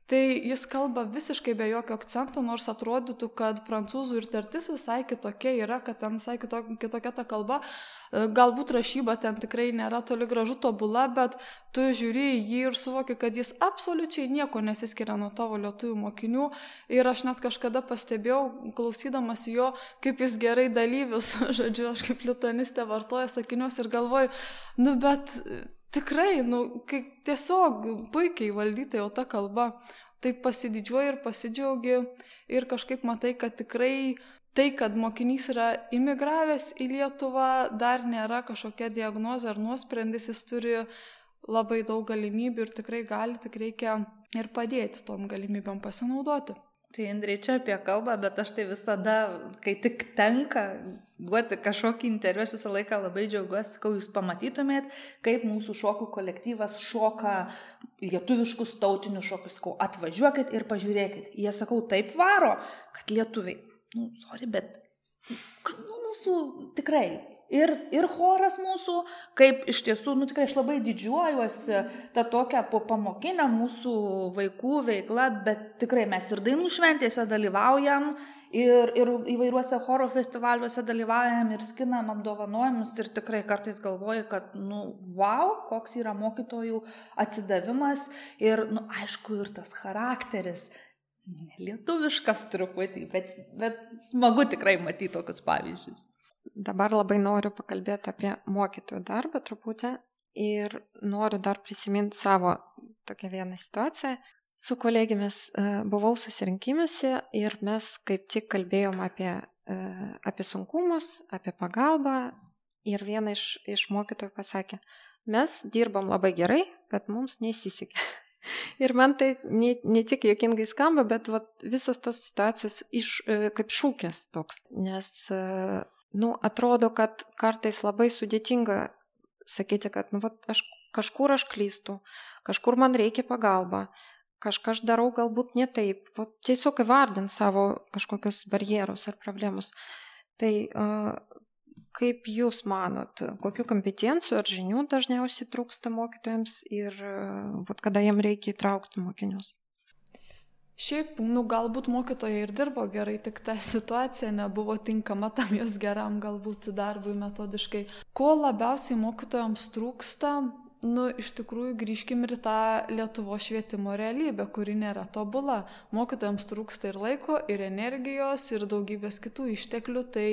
Tai jis kalba visiškai be jokio akcento, nors atrodytų, kad prancūzų ir tartis visai kitokia yra, kad ten visai kitokia, ta kalba. E, galbūt rašyba ten tikrai nėra toli gražu tobula, bet tu žiūri jį ir suvoki, kad jis absoliučiai nieko nesiskiria nuo tavo lietuvių mokinių. Ir aš net kažkada pastebėjau, klausydamas jo, kaip jis gerai dalyvius, žodžiu, aš kaip litonistė vartoja sakinius ir galvoju, nu bet tikrai, nu, kai tiesiog puikiai valdyta jau ta kalba, tai pasididžiuoji ir pasidžiaugi ir kažkaip matai, kad tikrai tai, kad mokinys yra imigravęs į Lietuvą, dar nėra kažkokia diagnozė ar nuosprendis, jis turi labai daug galimybių ir tikrai gali, tik reikia ir padėti tom galimybėm pasinaudoti. Tai Indrei čia apie kalbą, bet aš tai visada, kai tik tenka duoti kažkokį interviu, aš visą laiką labai džiaugiuosi, kai jūs pamatytumėt, kaip mūsų šokų kolektyvas šoka lietuviškus tautinius šokus. Sakau, atvažiuokit ir pažiūrėkit. Jie sakau, taip varo, kad lietuviai, nu, sorry, bet nu, mūsų tikrai ir, ir choras mūsų, kaip iš tiesų, nu tikrai aš labai didžiuojuosi tą tokią po pamokinę mūsų vaikų veiklą, bet tikrai mes ir dainų šventėse dalyvaujam, ir, ir įvairiuose choro festivaliuose dalyvaujam, ir skinam apdovanojimus, ir tikrai kartais galvoju, kad, nu, wow, koks yra mokytojų atsidavimas, ir, nu, aišku, ir tas charakteris. Lietuviškas truputį, bet, bet smagu tikrai matyti tokius pavyzdžius dabar labai noriu pakalbėti apie mokytojų darbą truputį ir noriu dar prisiminti savo tokią vieną situaciją. Su kolegėmis e, buvau susirinkimėse ir mes kaip tik kalbėjom apie, e, apie sunkumus, apie pagalbą ir viena iš, iš mokytojų pasakė, mes dirbam labai gerai, bet mums neįsisikė. Ir man tai ne, ne tik jokingai skamba, bet vat, visos tos situacijos iš, e, kaip šūkės toks. Nes nu, atrodo, kad kartais labai sudėtinga sakyti, kad, nu, vat, aš kažkur aš klystu, kažkur man reikia pagalba, kažką aš darau galbūt ne taip, vat, tiesiog įvardint savo kažkokius barjerus ar problemus. Tai kaip jūs manot, kokiu kompetencijų ar žinių dažniausiai trūksta mokytojams ir vat, kada jiem reikia įtraukti mokinius? Šiaip, nu, galbūt mokytojai ir dirbo gerai, tik ta situacija nebuvo tinkama tam jos geram galbūt darbui metodiškai. Ko labiausiai mokytojams trūksta, nu, iš tikrųjų grįžkim ir tą Lietuvo švietimo realybę, kuri nėra tobula. Mokytojams trūksta ir laiko, ir energijos, ir daugybės kitų išteklių, tai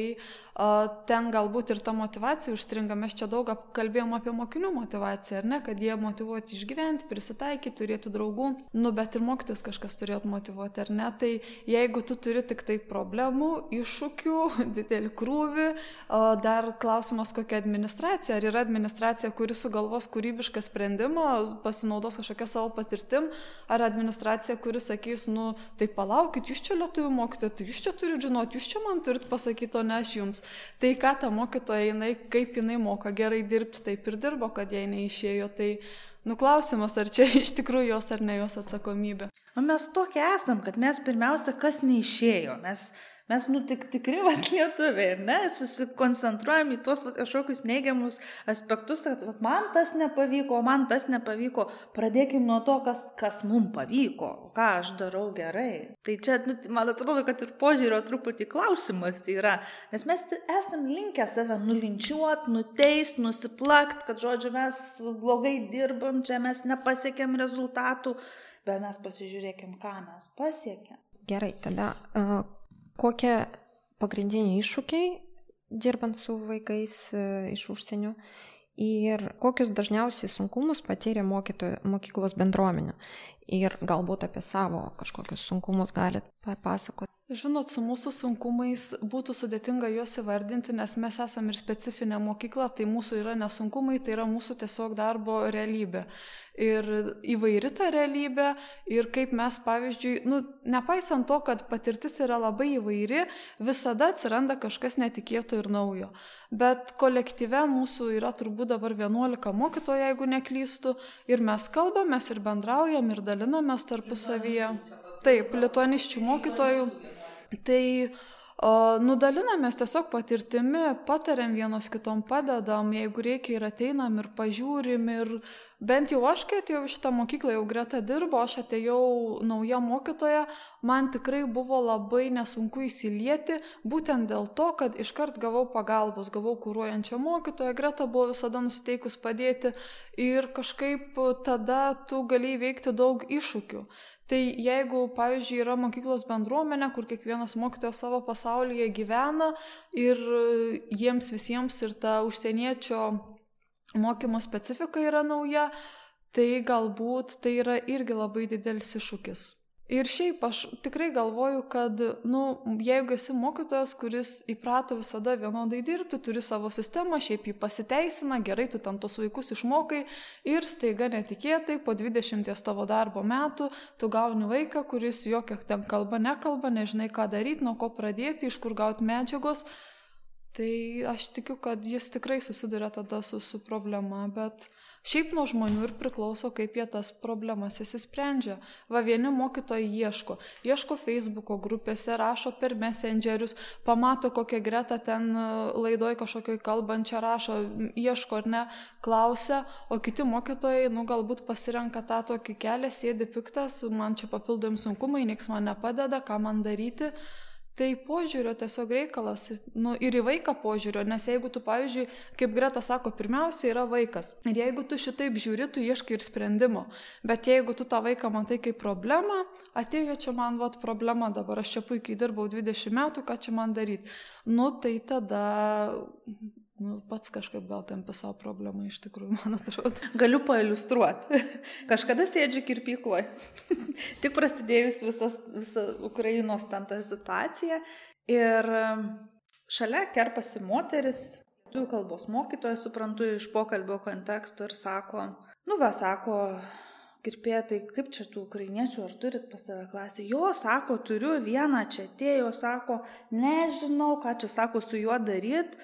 ten galbūt ir ta motivacija užstringa. Mes čia daug kalbėjom apie mokinių motivaciją, ar ne, kad jie motivuoti išgyventi, prisitaikyti, turėti draugų, nu, bet ir mokytis kažkas turėtų motivuoti, ar ne. Tai jeigu tu turi tik tai problemų, iššūkių, didelį krūvį, dar klausimas, kokia administracija, ar yra administracija, kuri sugalvos kūrybišką sprendimą, pasinaudos kažkokią savo patirtim, ar administracija, kuris sakys, nu, tai palaukit, jūs čia lietuvių mokytojai, tai jūs čia turit žinoti, jūs čia man turit pasakyti, o ne aš jums. Tai ką ta mokytoja, jinai, kaip jinai moka gerai dirbti, taip ir dirbo, kad jai neišėjo. Tai Nuklausimas, ar čia iš tikrųjų jos ar ne jos atsakomybė. O mes tokie esam, kad mes pirmiausia, kas neišėjo. Mes Mes, nu, tik tikri, vat, lietuviai, ir ne, susikoncentruojam į tuos vat, kažkokius neigiamus aspektus, kad vat, man tas nepavyko, man tas nepavyko. Pradėkim nuo to, kas, kas mums pavyko, ką aš darau gerai. Tai čia, nu, man atrodo, kad ir požiūrio truputį klausimas tai yra, nes mes esam linkę save nulinčiuot, nuteist, nusiplakt, kad, žodžiu, mes blogai dirbam, čia mes nepasiekėm rezultatų, bet mes pasižiūrėkim, ką mes pasiekėm. Gerai, tada uh, kokie pagrindiniai iššūkiai dirbant su vaikais e, iš užsienio ir kokius dažniausiai sunkumus patyrė mokytojų, mokyklos bendruomenė. Ir galbūt apie savo kažkokius sunkumus galit papasakoti. Žinot, su mūsų sunkumais būtų sudėtinga juos įvardinti, nes mes esame ir specifinė mokykla, tai mūsų yra nesunkumai, tai yra mūsų tiesiog darbo realybė. Ir įvairi ta realybė, ir kaip mes, pavyzdžiui, nu, nepaisant to, kad patirtis yra labai įvairi, visada atsiranda kažkas netikėto ir naujo. Bet kolektyve mūsų yra turbūt dabar 11 mokytojų, jeigu neklystu, ir mes kalbamės ir bendraujam ir dalinamės tarpusavyje. Taip, lituaniščių mokytojų. Tai Nudalinamės tiesiog patirtimi, patariam vienos kitom, padedam, jeigu reikia ir ateinam ir pažiūrim ir bent jau aš, kai atėjau šitą mokyklą, jau greta dirbo, aš atėjau nauja mokytoja, man tikrai buvo labai nesunku įsilieti, būtent dėl to, kad iškart gavau pagalbos, gavau kūruojančią mokytoją, greta buvo visada nusiteikus padėti ir kažkaip tada tu gali įveikti daug iššūkių. Tai jeigu, pavyzdžiui, yra mokyklos bendruomenė, kur kiekvienas mokytojas savo pasaulyje gyvena ir jiems visiems ir ta užsieniečio mokymo specifika yra nauja, tai galbūt tai yra irgi labai didelis iššūkis. Ir šiaip aš tikrai galvoju, kad, nu, jeigu esi mokytojas, kuris įprato visada vienodai dirbti, turi savo sistemą, šiaip jį pasiteisina, gerai, tu ten tos vaikus išmokai ir staiga netikėtai po 20 tavo darbo metų tu gauni vaiką, kuris jokia ten kalba nekalba, nežinai ką daryti, nuo ko pradėti, iš kur gauti medžiagos. Tai aš tikiu, kad jis tikrai susiduria tada su, su problema, bet Šiaip nuo žmonių ir priklauso, kaip jie tas problemas įsisprendžia. Va vieni mokytojai ieško, ieško Facebook'o grupėse, rašo per messengerius, pamato kokią gretą ten e, laidoj kažkokioj kalbančią rašo, ieško ar ne, klausia, o kiti mokytojai, nu galbūt pasirenka tą tokį kelią, sėdi piktas, man čia papildomi sunkumai, nieks man nepadeda, ką man daryti. Tai požiūrio tiesiog reikalas, nu, ir į vaiką požiūrio, nes jeigu tu, pavyzdžiui, kaip Greta sako, pirmiausia yra vaikas. Ir jeigu tu šitaip žiūri, tu ieškai ir sprendimo. Bet jeigu tu tą vaiką matai kaip problemą, atėjo čia man vat problema, dabar aš čia puikiai dirbau 20 metų, ką čia man daryti. Nu, tai tada Nu, pats kažkaip gal tampi savo problemą iš tikrųjų, man atrodo. Galiu pailustruoti. Kažkada sėdžiu kirpykloje. Tik prasidėjus visas, visa Ukrainos ten ta situacija. Ir um, šalia kerpasi moteris, lietuvių kalbos mokytoja, suprantu iš pokalbio konteksto ir sako, nu va, sako, kirpėja, tai kaip čia tų ukrainiečių, ar turit pas save klasę? Jo, sako, turiu vieną čia atėjo, sako, nežinau, ką čia sako su juo daryti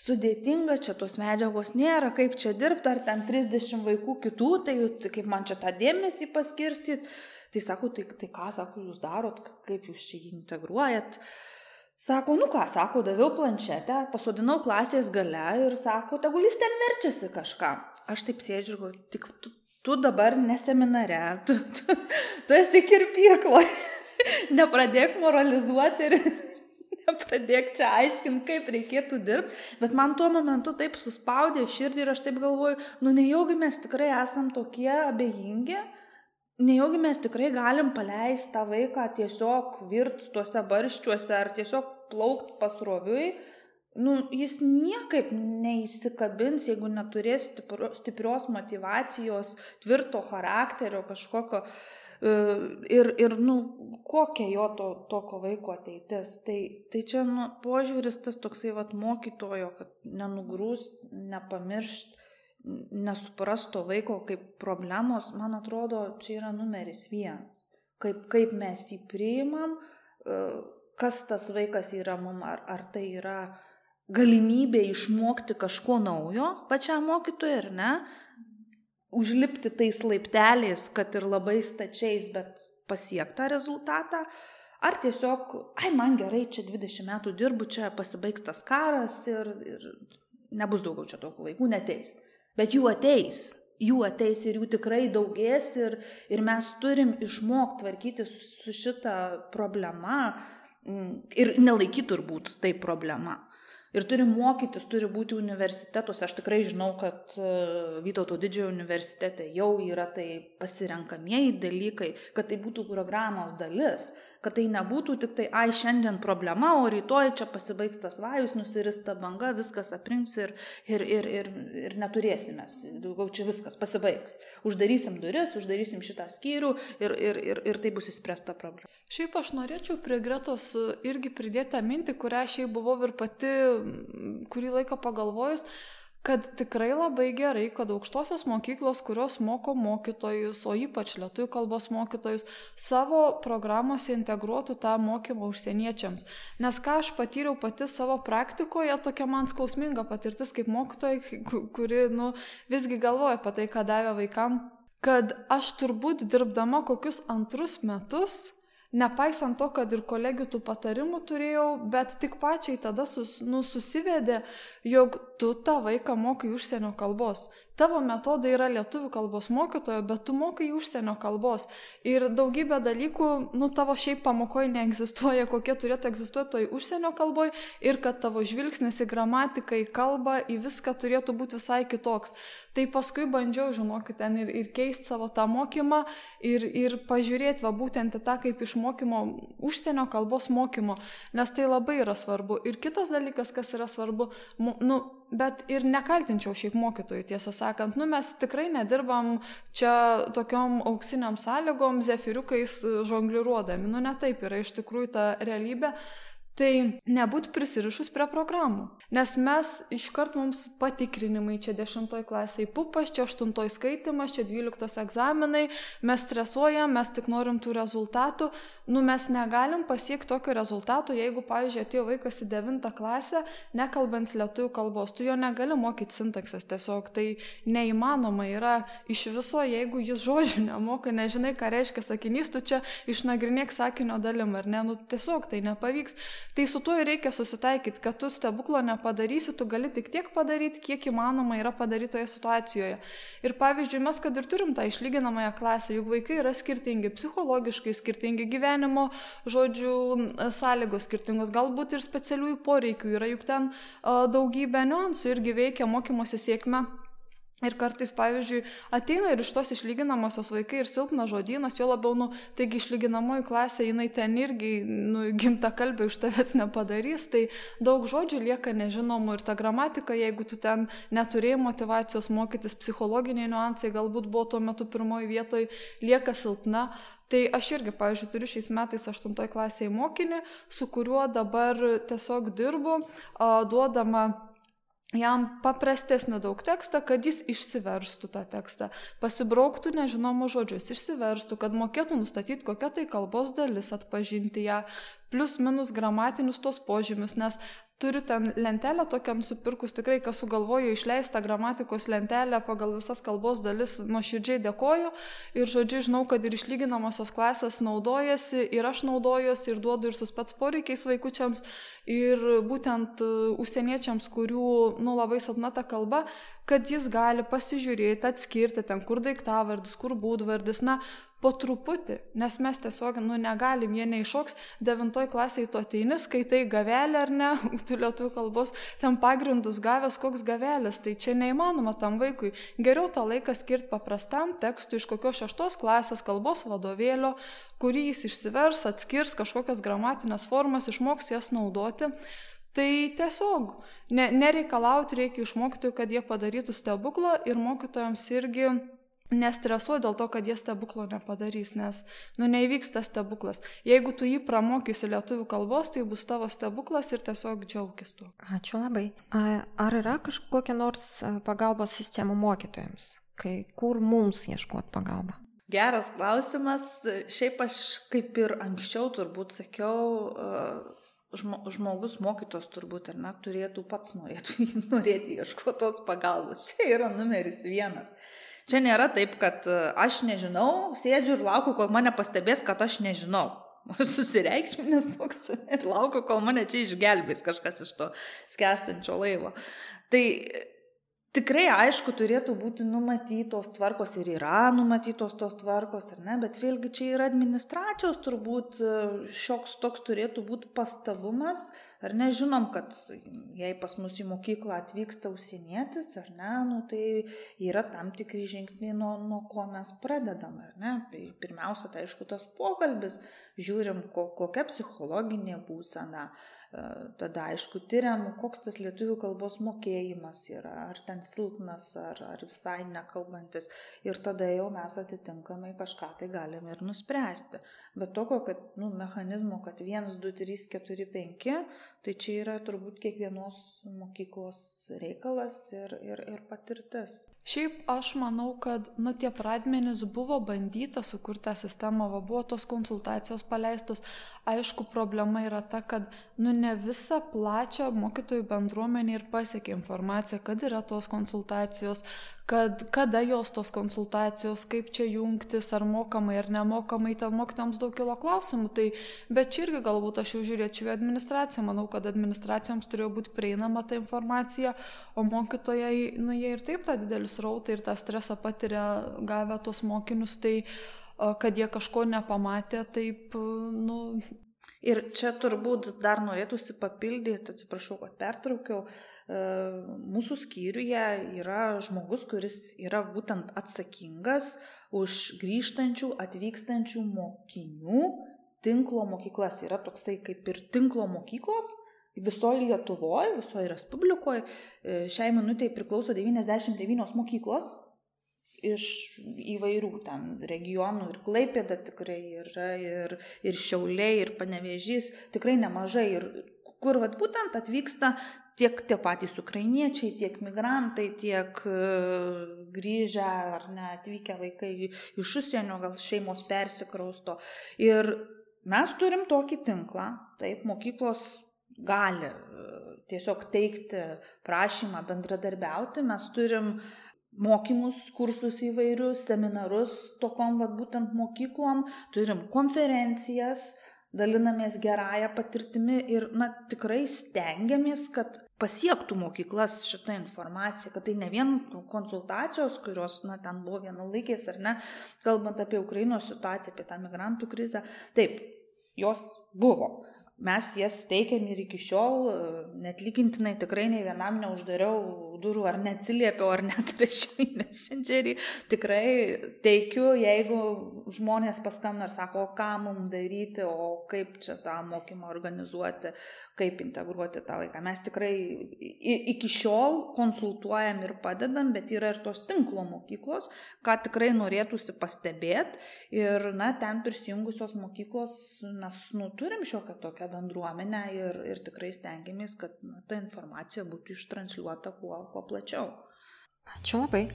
sudėtinga, čia tos medžiagos nėra, kaip čia dirbti, ar ten 30 vaikų kitų, tai, kaip man čia tą dėmesį paskirstyti. Tai sako, tai, tai ką, sako, jūs darot, kaip jūs čia jį integruojat. Sako, nu ką, sako, daviau planšetę, pasodinau klasės gale ir sako, tegul jis ten verčiasi kažką. Aš taip sėdžiu ir galvoju, tik tu, tu dabar neseminare, tu, tu, tu esi kirpykloje, nepradėk moralizuoti ir pradėk čia aiškinti, kaip reikėtų dirbti, bet man tuo momentu taip suspaudė širdį ir aš taip galvoju, nu nejaugi mes tikrai esam tokie abejingi, nejaugi mes tikrai galim paleisti tą vaiką tiesiog virt tuose barščiuose ar tiesiog plaukt pasroviui, nu, jis niekaip neįsikabins, jeigu neturės stiprios motivacijos, tvirto charakterio, kažkokio ir, ir nu, kokia jo to, tokio vaiko ateitis. Tai, tai čia nu, požiūris tas toksai vat, mokytojo, kad nenugrūst, nepamiršt, nesuprast to vaiko kaip problemos, man atrodo, čia yra numeris vienas. Kaip, kaip mes jį priimam, kas tas vaikas yra mum, ar, ar tai yra galimybė išmokti kažko naujo pačiam mokytojui, ar ne, užlipti tais laipteliais, kad ir labai stačiais, bet pasiekti tą rezultatą. Ar tiesiog, ai man gerai, čia 20 metų dirbu, čia pasibaigs tas karas ir, ir nebus daugiau čia tokių vaikų, neteis. Bet jų ateis, jų ateis ir jų tikrai daugės ir, ir mes turim išmokti tvarkyti su šitą problemą mm, ir nelaikyti turbūt tai problema. Ir turi mokytis, turi būti universitetuose. Aš tikrai žinau, kad e, Vytauto didžiojo universitete jau yra tai pasirenkamieji dalykai, kad tai būtų programos dalis kad tai nebūtų tik tai, ai, šiandien problema, o rytoj čia pasibaigs tas vajus, nusirista banga, viskas aprinks ir, ir, ir, ir, ir neturėsime, daugiau čia viskas pasibaigs. Uždarysim duris, uždarysim šitą skyrių ir, ir, ir, ir tai bus įspręsta problema. Šiaip aš norėčiau prie Gretos irgi pridėti tą mintį, kurią šiaip buvau ir pati kurį laiką pagalvojus kad tikrai labai gerai, kad aukštosios mokyklos, kurios moko mokytojus, o ypač lietuvių kalbos mokytojus, savo programuose integruotų tą mokymą užsieniečiams. Nes ką aš patyriau pati savo praktikoje, tokia man skausminga patirtis kaip mokytojai, kuri nu, visgi galvoja apie tai, ką davė vaikam, kad aš turbūt dirbdama kokius antrus metus nepaisant to, kad ir kolegių tų patarimų turėjau, bet tik pačiai tada sus, nu, susivedė, jog tu tą vaiką mokai užsienio kalbos tavo metodai yra lietuvių kalbos mokytojo, bet tu mokai užsienio kalbos. Ir daugybė dalykų, nu, tavo šiaip pamokoje neegzistuoja, kokie turėtų egzistuoti toj užsienio kalboje ir kad tavo žvilgsnis į gramatiką, į kalbą, į viską turėtų būti visai kitoks. Tai paskui bandžiau, žinokit, ten ir, ir keisti savo tą mokymą ir, ir pažiūrėti, va būtent tą kaip išmokymo, užsienio kalbos mokymo, nes tai labai yra svarbu. Ir kitas dalykas, kas yra svarbu, nu, bet ir nekaltinčiau šiaip mokytojų, tiesą sakant, nu mes tikrai nedirbam čia tokiom auksiniam sąlygom, zefiriukais žongliruodami, nu ne taip yra iš tikrųjų ta realybė. Tai nebūti prisirišus prie programų. Nes mes iškart mums patikrinimai, čia 10 klasiai pupas, čia 8 skaitimas, čia 12 egzaminai, mes stresuojam, mes tik norim tų rezultatų, nu mes negalim pasiekti tokio rezultato, jeigu, pavyzdžiui, atėjo vaikas į 9 klasę, nekalbant lietuvių kalbos, tu jo negali mokyti sintaksės, tiesiog tai neįmanoma yra iš viso, jeigu jis žodžių nemoka, nežinai, ką reiškia sakinys, tu čia išnagrinėk sakinio dalim, ar ne, nu tiesiog tai nepavyks. Tai su tuo ir reikia susitaikyti, kad tu stebuklo nepadarysi, tu gali tik tiek padaryti, kiek įmanoma yra padarytoje situacijoje. Ir pavyzdžiui, mes kad ir turim tą išlyginamąją klasę, juk vaikai yra skirtingi, psichologiškai skirtingi gyvenimo, žodžiu, sąlygos skirtingos, galbūt ir specialiųjų poreikių yra, juk ten daugybė niuansų irgi veikia mokymosi sėkmę. Ir kartais, pavyzdžiui, ateina ir iš tos išlyginamosios vaikai ir silpnas žodynas, jo labiau, nu, taigi išlyginamoji klasė, jinai ten irgi, nu, gimta kalbė iš tavęs nepadarys, tai daug žodžių lieka nežinomų ir ta gramatika, jeigu tu ten neturėjai motivacijos mokytis, psichologiniai niuansai galbūt buvo tuo metu pirmoji vietoje, lieka silpna, Tai aš irgi, pavyzdžiui, turiu šiais metais 8 klasėje mokinį, su kuriuo dabar tiesiog dirbu, duodama jam paprastesnį daug tekstą, kad jis išsiverstų tą tekstą, pasibrauktų nežinomus žodžius, išsiverstų, kad mokėtų nustatyti, kokia tai kalbos dalis, atpažinti ją, plius minus gramatinius tos požymius, nes turiu ten lentelę tokią nusipirkus, tikrai kas sugalvojo išleistą gramatikos lentelę pagal visas kalbos dalis, nuoširdžiai dėkoju. Ir žodžiu žinau, kad ir išlyginamosios klasės naudojasi ir aš naudojuosi ir duodu ir su spets poreikiais vaikučiams ir būtent e, užsieniečiams, kurių, nu, labai silpna ta kalba, kad jis gali pasižiūrėti, atskirti ten, kur daiktavardis, kur būdvardis, na, po truputį, nes mes tiesiog, nu, negalim, jie neiššoks, devintoj klasėje tu ateini, skaitai gavelę ar ne, tu lietuvių kalbos, ten pagrindus gavęs, koks gavelis, tai čia neįmanoma tam vaikui. Geriau tą laiką skirti paprastam tekstui iš kokios šeštos klasės kalbos vadovėlio, kurį jis išsivers, atskirs kažkokias gramatinės formas, išmoks jas naudoti. Tai tiesiog ne, nereikalauti reikia iš mokytojų, kad jie padarytų stebuklą ir mokytojams irgi nestresuoju dėl to, kad jie stebuklo nepadarys, nes, nu, neįvyks tas stebuklas. Jeigu tu jį pramokysi lietuvių kalbos, tai bus tavo stebuklas ir tiesiog džiaugis tuo. Ačiū labai. Ar yra kažkokia nors pagalbos sistemų mokytojams, kai kur mums ieškoti pagalbą? Geras klausimas. Šiaip aš kaip ir anksčiau turbūt sakiau, žmogus mokytos turbūt ar net turėtų pats norėtų, norėti ieškoti tos pagalbos. Čia yra numeris vienas. Čia nėra taip, kad e, aš nežinau, sėdžiu ir laukiu, kol mane pastebės, kad aš nežinau. Susireikšminės toks ir laukiu, kol mane čia išgelbės kažkas iš to skęstančio laivo. Tai tikrai aišku turėtų būti numatytos tvarkos ir yra numatytos tos tvarkos, ar ne, bet vėlgi čia yra administracijos turbūt e, šioks toks turėtų būti pastabumas, Ar nežinom, kad jei pas mus į mokyklą atvyksta užsienietis, ar ne, nu, tai yra tam tikri žingsniai, nuo, nuo ko mes pradedam, ar ne. Pirmiausia, tai aišku, tas pokalbis, žiūrim, ko, kokia psichologinė būsena, e, tada aišku, tyriam, koks tas lietuvių kalbos mokėjimas yra, ar ten silpnas, ar, ar visai nekalbantis. Ir tada jau mes atitinkamai kažką tai galim ir nuspręsti. Bet tokio, kad, nu, mechanizmo, kad 1, 2, 3, 4, 5, Tai čia yra turbūt kiekvienos mokyklos reikalas ir, ir, ir patirtis. Šiaip aš manau, kad nu, tie pradmenys buvo bandyta sukurti tą sistemą, va, buvo tos konsultacijos paleistos. Aišku, problema yra ta, kad nu, ne visą plačią mokytojų bendruomenę ir pasiekia informacija, kad yra tos konsultacijos, kad kada jos tos konsultacijos, kaip čia jungtis, ar mokamai ar nemokamai, ten mokytams daug kilo klausimų. Tai, bet čia irgi galbūt aš jau žiūrėčiau į administraciją, manau, kad administracijoms turėjo būti prieinama ta informacija, o mokytojai, nu jie ir taip tą didelį srautą ir tą stresą patiria gavę tos mokinius, tai kad jie kažko nepamatė, taip, nu. Ir čia turbūt dar norėtųsi papildyti, atsiprašau, kad pertraukiau, mūsų skyriuje yra žmogus, kuris yra būtent atsakingas už grįžtančių, atvykstančių mokinių tinklo mokyklas. Yra toksai kaip ir tinklo mokyklos, visoje Lietuvoje, visoje Respublikoje. Šiai minutiai priklauso 99 mokyklos, iš įvairių ten regionų ir Klaipėda tikrai yra, ir, ir Šiauliai, ir Panevežys, tikrai nemažai. Ir kur vat, būtent atvyksta tiek tie patys ukrainiečiai, tiek migrantai, tiek uh, grįžę ar ne atvykę vaikai iš užsienio, gal šeimos persikrausto. Ir mes turim tokį tinklą, taip, mokyklos gali uh, tiesiog teikti prašymą bendradarbiauti, mes turim mokymus, kursus įvairius, seminarus tokom vat, būtent mokyklom, turim konferencijas, dalinamės gerąją patirtimi ir na, tikrai stengiamės, kad pasiektų mokyklas šitą informaciją, kad tai ne vien konsultacijos, kurios na, ten buvo vienalaikės ar ne, kalbant apie Ukrainos situaciją, apie tą migrantų krizę. Taip, jos buvo. Mes jas teikiam ir iki šiol, net lygintinai tikrai nei vienam neuždariau durų ar neatsiliepiau, ar net rašiau į messengerį. Tikrai teikiu, jeigu žmonės paskambina ir sako, ką mums daryti, o kaip čia tą mokymą organizuoti, kaip integruoti tą vaiką. Mes tikrai iki šiol konsultuojam ir padedam, bet yra ir tos tinklo mokyklos, ką tikrai norėtųsi pastebėti. Ir, na, ten prisijungusios mokyklos mes nu, turim šiokią tokią bendruomenę ir, ir tikrai stengiamės, kad na, ta informacija būtų ištransliuota kuo, kuo plačiau. Ačiū labai.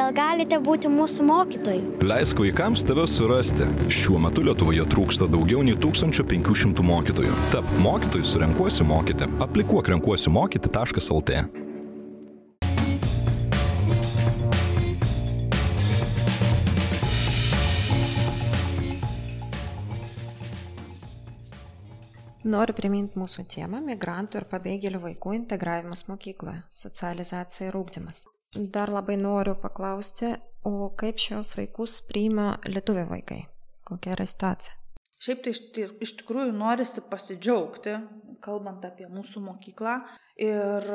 Gal galite būti mūsų mokytojai? Leisk vaikams tave surasti. Šiuo metu Lietuvoje trūksta daugiau nei 1500 mokytojų. Tap mokytojų surenkuosi mokyti. Aplikuok renkuosi mokyti.lt. Noriu priminti mūsų temą - migrantų ir pabėgėlių vaikų integravimas mokykloje - socializacija ir ūkdymas. Dar labai noriu paklausti, o kaip šios vaikus priima lietuvių vaikai? Kokia yra situacija? Šiaip tai iš, iš tikrųjų norisi pasidžiaugti, kalbant apie mūsų mokyklą. Ir,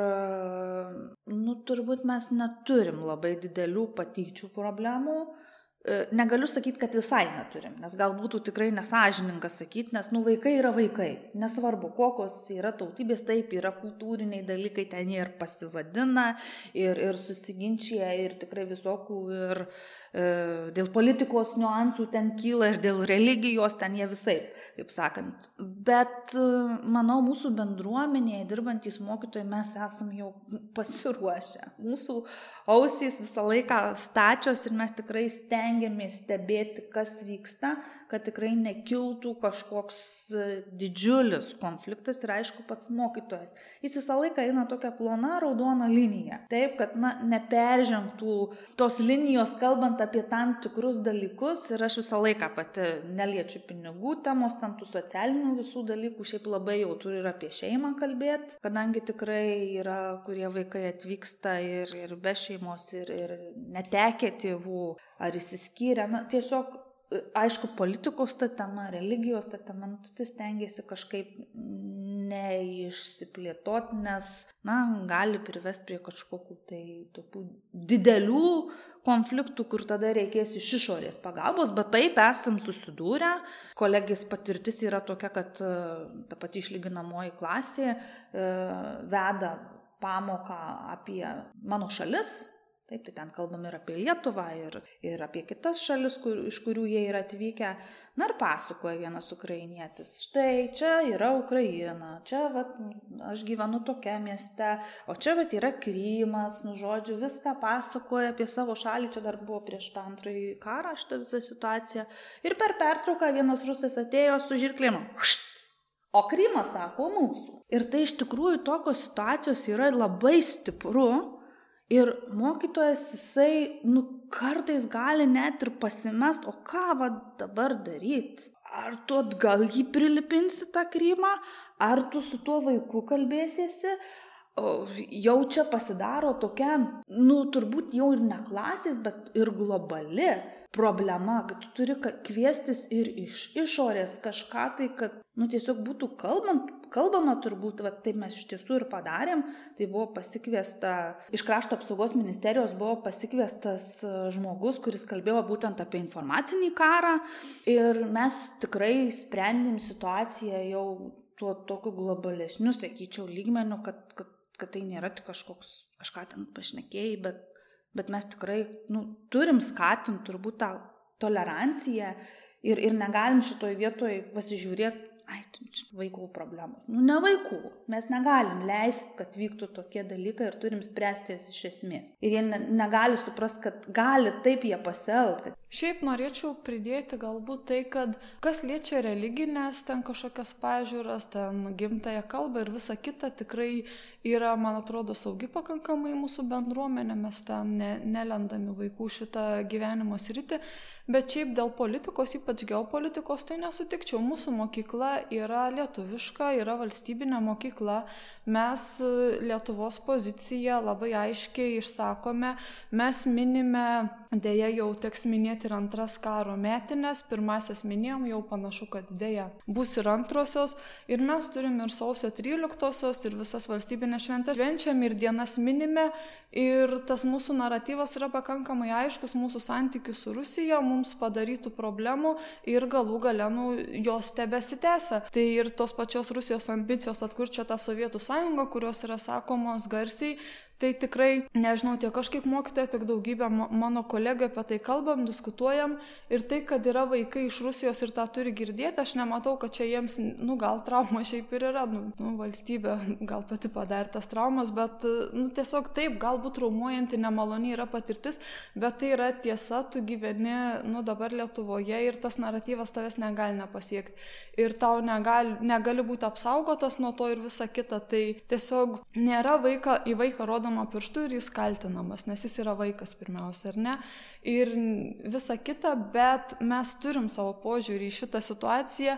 nu, turbūt mes neturim labai didelių patyčių problemų negaliu sakyti, kad visai neturim, nes gal būtų tikrai nesažininga sakyti, nes, nu, vaikai yra vaikai. Nesvarbu, kokios yra tautybės, taip yra kultūriniai dalykai, ten jie ir pasivadina, ir, ir susiginčia, ir tikrai visokių, ir e, dėl politikos niuansų ten kyla, ir dėl religijos ten jie visai, kaip sakant. Bet, e, manau, mūsų bendruomenėje dirbantys mokytojai mes esam jau pasiruošę. Mūsų ausys visą laiką stačios ir mes tikrai stengiamės stebėti, kas vyksta, kad tikrai nekiltų kažkoks e, didžiulis konfliktas ir aišku pats mokytojas. Jis visą laiką eina tokia plona raudona linija. Taip, kad na, neperžengtų tos linijos, kalbant apie tam tikrus dalykus ir aš visą laiką pati neliečiu pinigų temos, tam tų socialinių visų dalykų, šiaip labai jau turiu ir apie šeimą kalbėti, kadangi tikrai yra, kurie vaikai atvyksta ir, ir be šeimos ir, ir netekę tėvų, ar įsiskyrę, na, tiesiog, aišku, politikos ta tema, religijos ta tema, nu, tai stengiasi kažkaip neišsiplėtoti, nes, na, gali privesti prie kažkokių tai tokių didelių konfliktų, kur tada reikės iš išorės pagalbos, bet taip esam susidūrę. Kolegės patirtis yra tokia, kad e, ta pati išlyginamoji klasė e, veda pamoką apie mano šalis, Taip, tai ten kalbam ir apie Lietuvą, ir, ir apie kitas šalis, kur, iš kurių jie yra atvykę. Na ir pasakoja vienas ukrainietis. Štai čia yra Ukraina, čia vat, aš gyvenu tokia mieste, o čia vat, yra Krymas, nu žodžiu, viską pasakoja apie savo šalį, čia dar buvo prieš tą antrąjį karą šitą visą situaciją. Ir per pertrauką vienas rusas atėjo su žirklėmu. O Krymas sako mūsų. Ir tai iš tikrųjų tokios situacijos yra labai stipru Ir mokytojas jisai, nu, kartais gali net ir pasimest, o ką va dabar daryti? Ar tu atgal jį prilipinsi tą krymą, ar tu su tuo vaiku kalbėsiesi, jau čia pasidaro tokia, nu, turbūt jau ir ne klasės, bet ir globali problema, kad tu turi kviestis ir iš išorės kažką tai, kad, nu, tiesiog būtų kalbant, kalbama turbūt, va, taip mes iš tiesų ir padarėm, tai buvo pasikviesta, iš krašto apsaugos ministerijos buvo pasikviestas e, žmogus, kuris kalbėjo būtent apie informacinį karą. Ir mes tikrai sprendėm situaciją jau tuo tokiu globalesniu, sakyčiau, lygmeniu, kad, kad, kad tai nėra tik kažkoks, kažką ten pašnekėjai, bet, bet mes tikrai nu, turim skatinti turbūt tą toleranciją ir, ir negalim šitoj vietoj pasižiūrėti ai, vaikų problemos. Nu, ne vaikų. Mes negalim leisti, kad vyktų tokie dalykai ir turim spręsti jas iš esmės. Ir jie ne, negali suprasti, kad gali taip jie pasielgti. Šiaip norėčiau pridėti galbūt tai, kad kas liečia religinės, ten kažkokias pažiūras, ten gimtąją kalbą ir visa kita tikrai yra, man atrodo, saugi pakankamai mūsų bendruomenė, mes ten ne, nelendami vaikų šitą gyvenimo sritį. Bet šiaip dėl politikos, ypač geopolitikos, tai nesutikčiau. Mūsų mokykla yra lietuviška, yra valstybinė mokykla. Mes e, Lietuvos poziciją labai aiškiai išsakome. Mes minime, dėja jau teks minėti ir antras karo metinės. Pirmasias minėjom, jau panašu, kad dėja bus ir antrosios. Ir mes turim ir sausio 13-osios, ir visas valstybinės šventės švenčiam, ir dienas minime. Ir tas mūsų naratyvas yra pakankamai aiškus mūsų santykių su Rusija. Mums padarytų problemų ir galų gale nu, jos tebesitęsia. Tai ir tos pačios Rusijos ambicijos atkurti čia tą Sovietų sąjungą, kurios yra sakomos garsiai, Tai tikrai, nežinau, tiek aš kaip mokytoja, tiek daugybė mano kolegų apie tai kalbam, diskutuojam. Ir tai, kad yra vaikai iš Rusijos ir tą turi girdėti, aš nematau, kad čia jiems, nu gal trauma šiaip ir yra, nu, nu valstybė gal pati padarė tas traumas, bet, nu tiesiog taip, galbūt traumuojanti, nemaloni yra patirtis, bet tai yra tiesa, tu gyveni, nu dabar Lietuvoje ir tas naratyvas tavęs negali nepasiekti ir tau negali, negali būti apsaugotas nuo to ir visa kita. Tai tiesiog nėra vaiką, į vaiką rodoma pirštu ir jis kaltinamas, nes jis yra vaikas pirmiausia, ar ne? ir visa kita, bet mes turim savo požiūrį į šitą situaciją,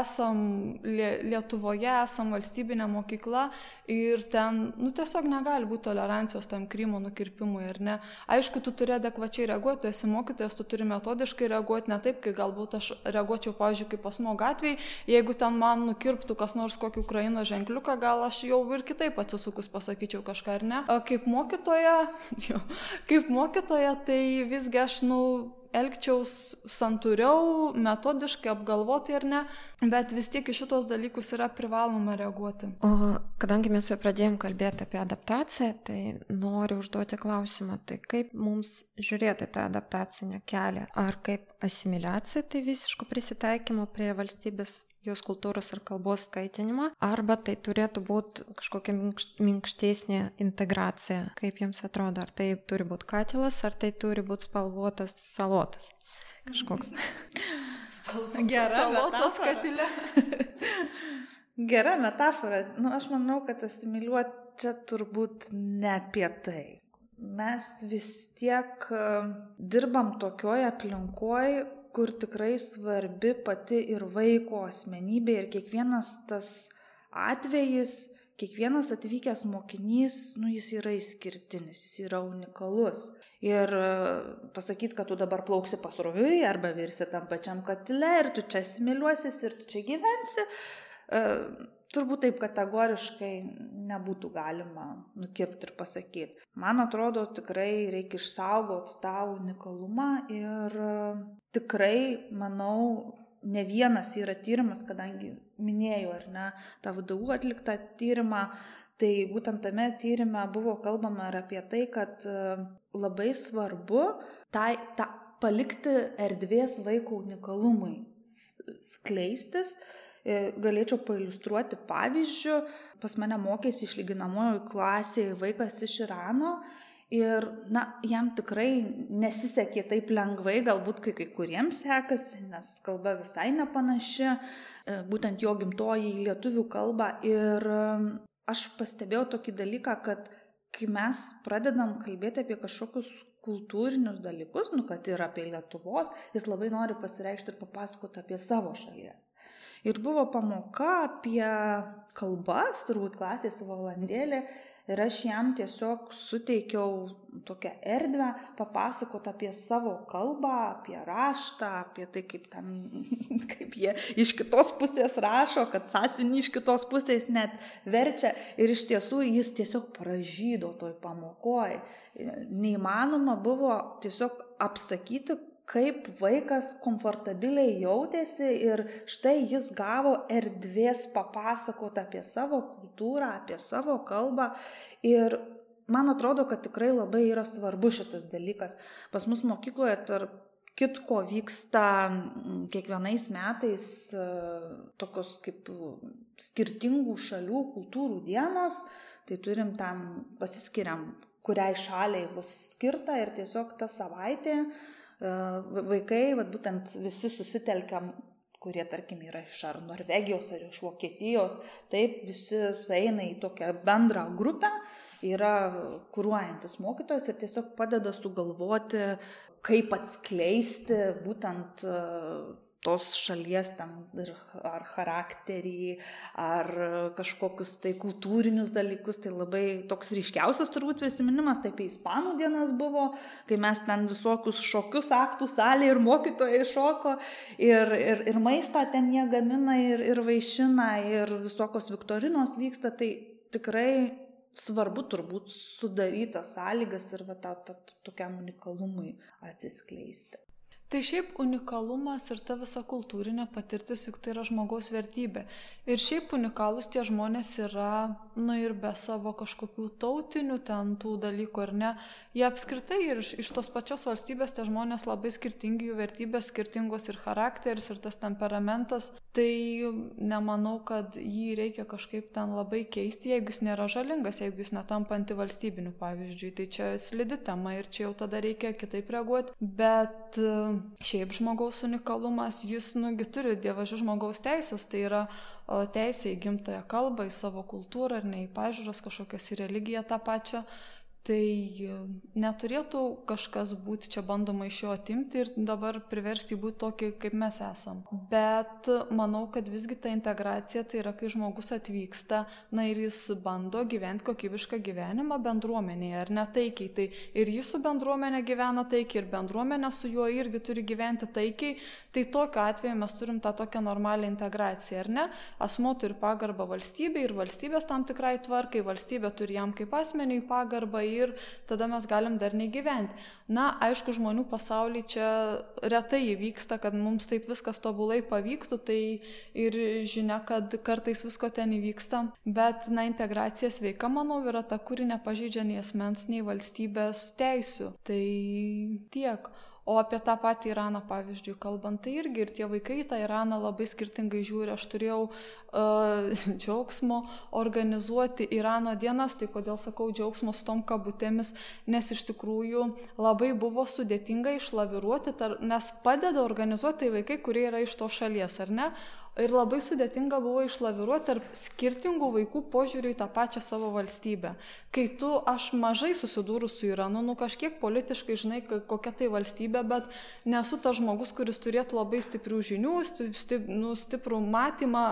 esam Lietuvoje, esam valstybinė mokykla ir ten, nu, tiesiog negali būti tolerancijos tam Krymo nukirpimui, ar ne. Aišku, tu turi adekvačiai reaguoti, tu esi mokytojas, tu turi metodiškai reaguoti, ne taip, kai galbūt aš reaguočiau, pavyzdžiui, kaip pasmo gatvėje, jeigu ten man nukirptų kas nors kokį Ukraino ženkliuką, gal aš jau ir kitaip atsisukus pasakyčiau kažką, ar ne. O kaip mokytoja, jo, kaip mokytoja, tai vis visgi aš, nu, elgčiaus santūriau, metodiškai, apgalvotai ar ne, bet vis tiek į šitos dalykus yra privaloma reaguoti. O kadangi mes jau pradėjom kalbėti apie adaptaciją, tai noriu užduoti klausimą, tai kaip mums žiūrėti tą adaptacinę kelią? Ar kaip asimiliacija, tai visiško prisitaikymo prie valstybės jos kultūros ir kalbos skaitinimą, arba tai turėtų būti kažkokia minkštesnė integracija. Kaip jums atrodo, ar tai turi būti katilas, ar tai turi būti spalvotas salotas? Kažkoks. Spalvotas Gera salotos katilė. Gera metafora. Nu, aš manau, kad asimiliuoti čia turbūt ne apie tai. Mes vis tiek e, dirbam tokioje aplinkoje, kur tikrai svarbi pati ir vaiko asmenybė ir kiekvienas tas atvejis, kiekvienas atvykęs mokinys, nu, jis yra išskirtinis, jis yra unikalus. Ir e, pasakyti, kad tu dabar plauksi pasroviui arba virsi tam pačiam katile ir tu čia similiuosis ir tu čia gyvensi, e, turbūt taip kategoriškai nebūtų galima nukirpti ir pasakyti. Man atrodo, tikrai reikia išsaugoti tą unikalumą ir tikrai, manau, ne vienas yra tyrimas, kadangi minėjau, ar ne, tą VDU atliktą tyrimą, Tai būtent tame tyrimė buvo kalbama ir apie tai, kad labai svarbu tai, ta, palikti erdvės vaiko unikalumui skleistis. E, galėčiau pailustruoti pavyzdžių. Pas mane mokėsi išlyginamojo klasėje vaikas iš Irano ir, na, jam tikrai nesisekė taip lengvai, galbūt kai kai kuriems sekasi, nes kalba visai nepanaši, e, būtent jo gimtoji į lietuvių kalbą. Ir aš pastebėjau tokį dalyką, kad kai mes pradedam kalbėti apie kažkokius kultūrinius dalykus, nu, kad ir apie Lietuvos, jis labai nori pasireikšti ir papasakoti apie savo šalies. Ir buvo pamoka apie kalbas, turbūt klasės valandėlė, Ir aš jam tiesiog suteikiau tokią erdvę papasakot apie savo kalbą, apie raštą, apie tai, kaip, ten, kaip jie iš kitos pusės rašo, kad sąsvinį iš kitos pusės net verčia. Ir iš tiesų jis tiesiog pražydo toj pamokoj. Neįmanoma buvo tiesiog apsakyti, kaip vaikas komfortabiliai jautėsi ir štai jis gavo erdvės papasakoti apie savo kultūrą, apie savo kalbą ir man atrodo, kad tikrai labai yra svarbu šitas dalykas. Pas mus mokykloje tarp kitko vyksta kiekvienais metais e, tokios kaip skirtingų šalių kultūrų dienos, tai turim tam pasiskiriam, kuriai šaliai bus skirta ir tiesiog ta savaitė vaikai, vat, būtent visi susitelkiam, kurie, tarkim, yra iš ar Norvegijos, ar iš Vokietijos, taip, visi sueina į tokią bendrą grupę, yra kūruojantis mokytojas ir tiesiog padeda sugalvoti, kaip atskleisti būtent tos šalies ten ar charakterį, ar kažkokius tai kultūrinius dalykus. Tai labai toks ryškiausias turbūt prisiminimas, taip į Ispanų dienas buvo, kai mes ten visokius šokius aktų salė ir mokytojai šoko, ir, ir, ir maistą ten jie gamina, ir, ir vaišina, ir visokios viktorinos vyksta. Tai tikrai svarbu turbūt sudarytas sąlygas ir va, ta, ta, tokiam unikalumui atsiskleisti. Tai šiaip unikalumas ir ta visa kultūrinė patirtis, juk tai yra žmogaus vertybė. Ir šiaip unikalus tie žmonės yra, nu ir be savo kažkokių tautinių ten tų dalykų, ar ne. Jie apskritai ir iš, iš tos pačios valstybės tie žmonės labai skirtingi, jų vertybės skirtingos ir charakteris, ir tas temperamentas. Tai nemanau, kad jį reikia kažkaip ten labai keisti, jeigu jis nėra žalingas, jeigu jis netampa antivalstybiniu, pavyzdžiui. Tai čia slidi tema ir čia jau tada reikia kitaip reaguoti. Bet šiaip žmogaus unikalumas, jis, nugi, turi dievažių žmogaus teisės, tai yra o, teisė į gimtąją kalbą, į savo kultūrą, ar ne į pažiūros kažkokias į religiją tą pačią. Tai e, neturėtų kažkas būti čia bandoma iš jo atimti ir dabar priversti būti tokį, kaip mes esam. Bet manau, kad visgi ta integracija tai yra, kai žmogus atvyksta, na ir jis bando gyventi kokybišką gyvenimą bendruomenėje, ar netaikiai. Tai ir jis su bendruomenė gyvena taikiai, ir bendruomenė su juo irgi turi gyventi taikiai. Tai tokiu atveju mes turim tą tokią normalią integraciją, ar ne? Asmo turi pagarbą valstybei ir valstybės tam tikrai tvarkai, valstybė turi jam kaip asmeniui pagarbą ir tada mes galim darniai gyventi. Na, aišku, žmonių pasaulyje čia retai įvyksta, kad mums taip viskas tobulai pavyktų, tai ir žinia, kad kartais visko ten įvyksta, bet, na, integracija sveika, manau, yra ta, kuri nepažydžia nei asmens, nei valstybės teisių. Tai tiek. O apie tą patį Iraną, pavyzdžiui, kalbant, tai irgi ir tie vaikai tą Iraną labai skirtingai žiūri. Aš turėjau uh, džiaugsmo organizuoti Irano dienas, tai kodėl sakau džiaugsmo su tom kabutėmis, nes iš tikrųjų labai buvo sudėtinga išlaviruoti, tar, nes padeda organizuoti tai vaikai, kurie yra iš to šalies, ar ne? Ir labai sudėtinga buvo išlaviruoti tarp skirtingų vaikų požiūrių į tą pačią savo valstybę. Kai tu, aš mažai susidūrus su Iranu, nu kažkiek politiškai žinai, kokia tai valstybė, bet nesu tas žmogus, kuris turėtų labai stiprių žinių, stip, nu, stiprų matymą,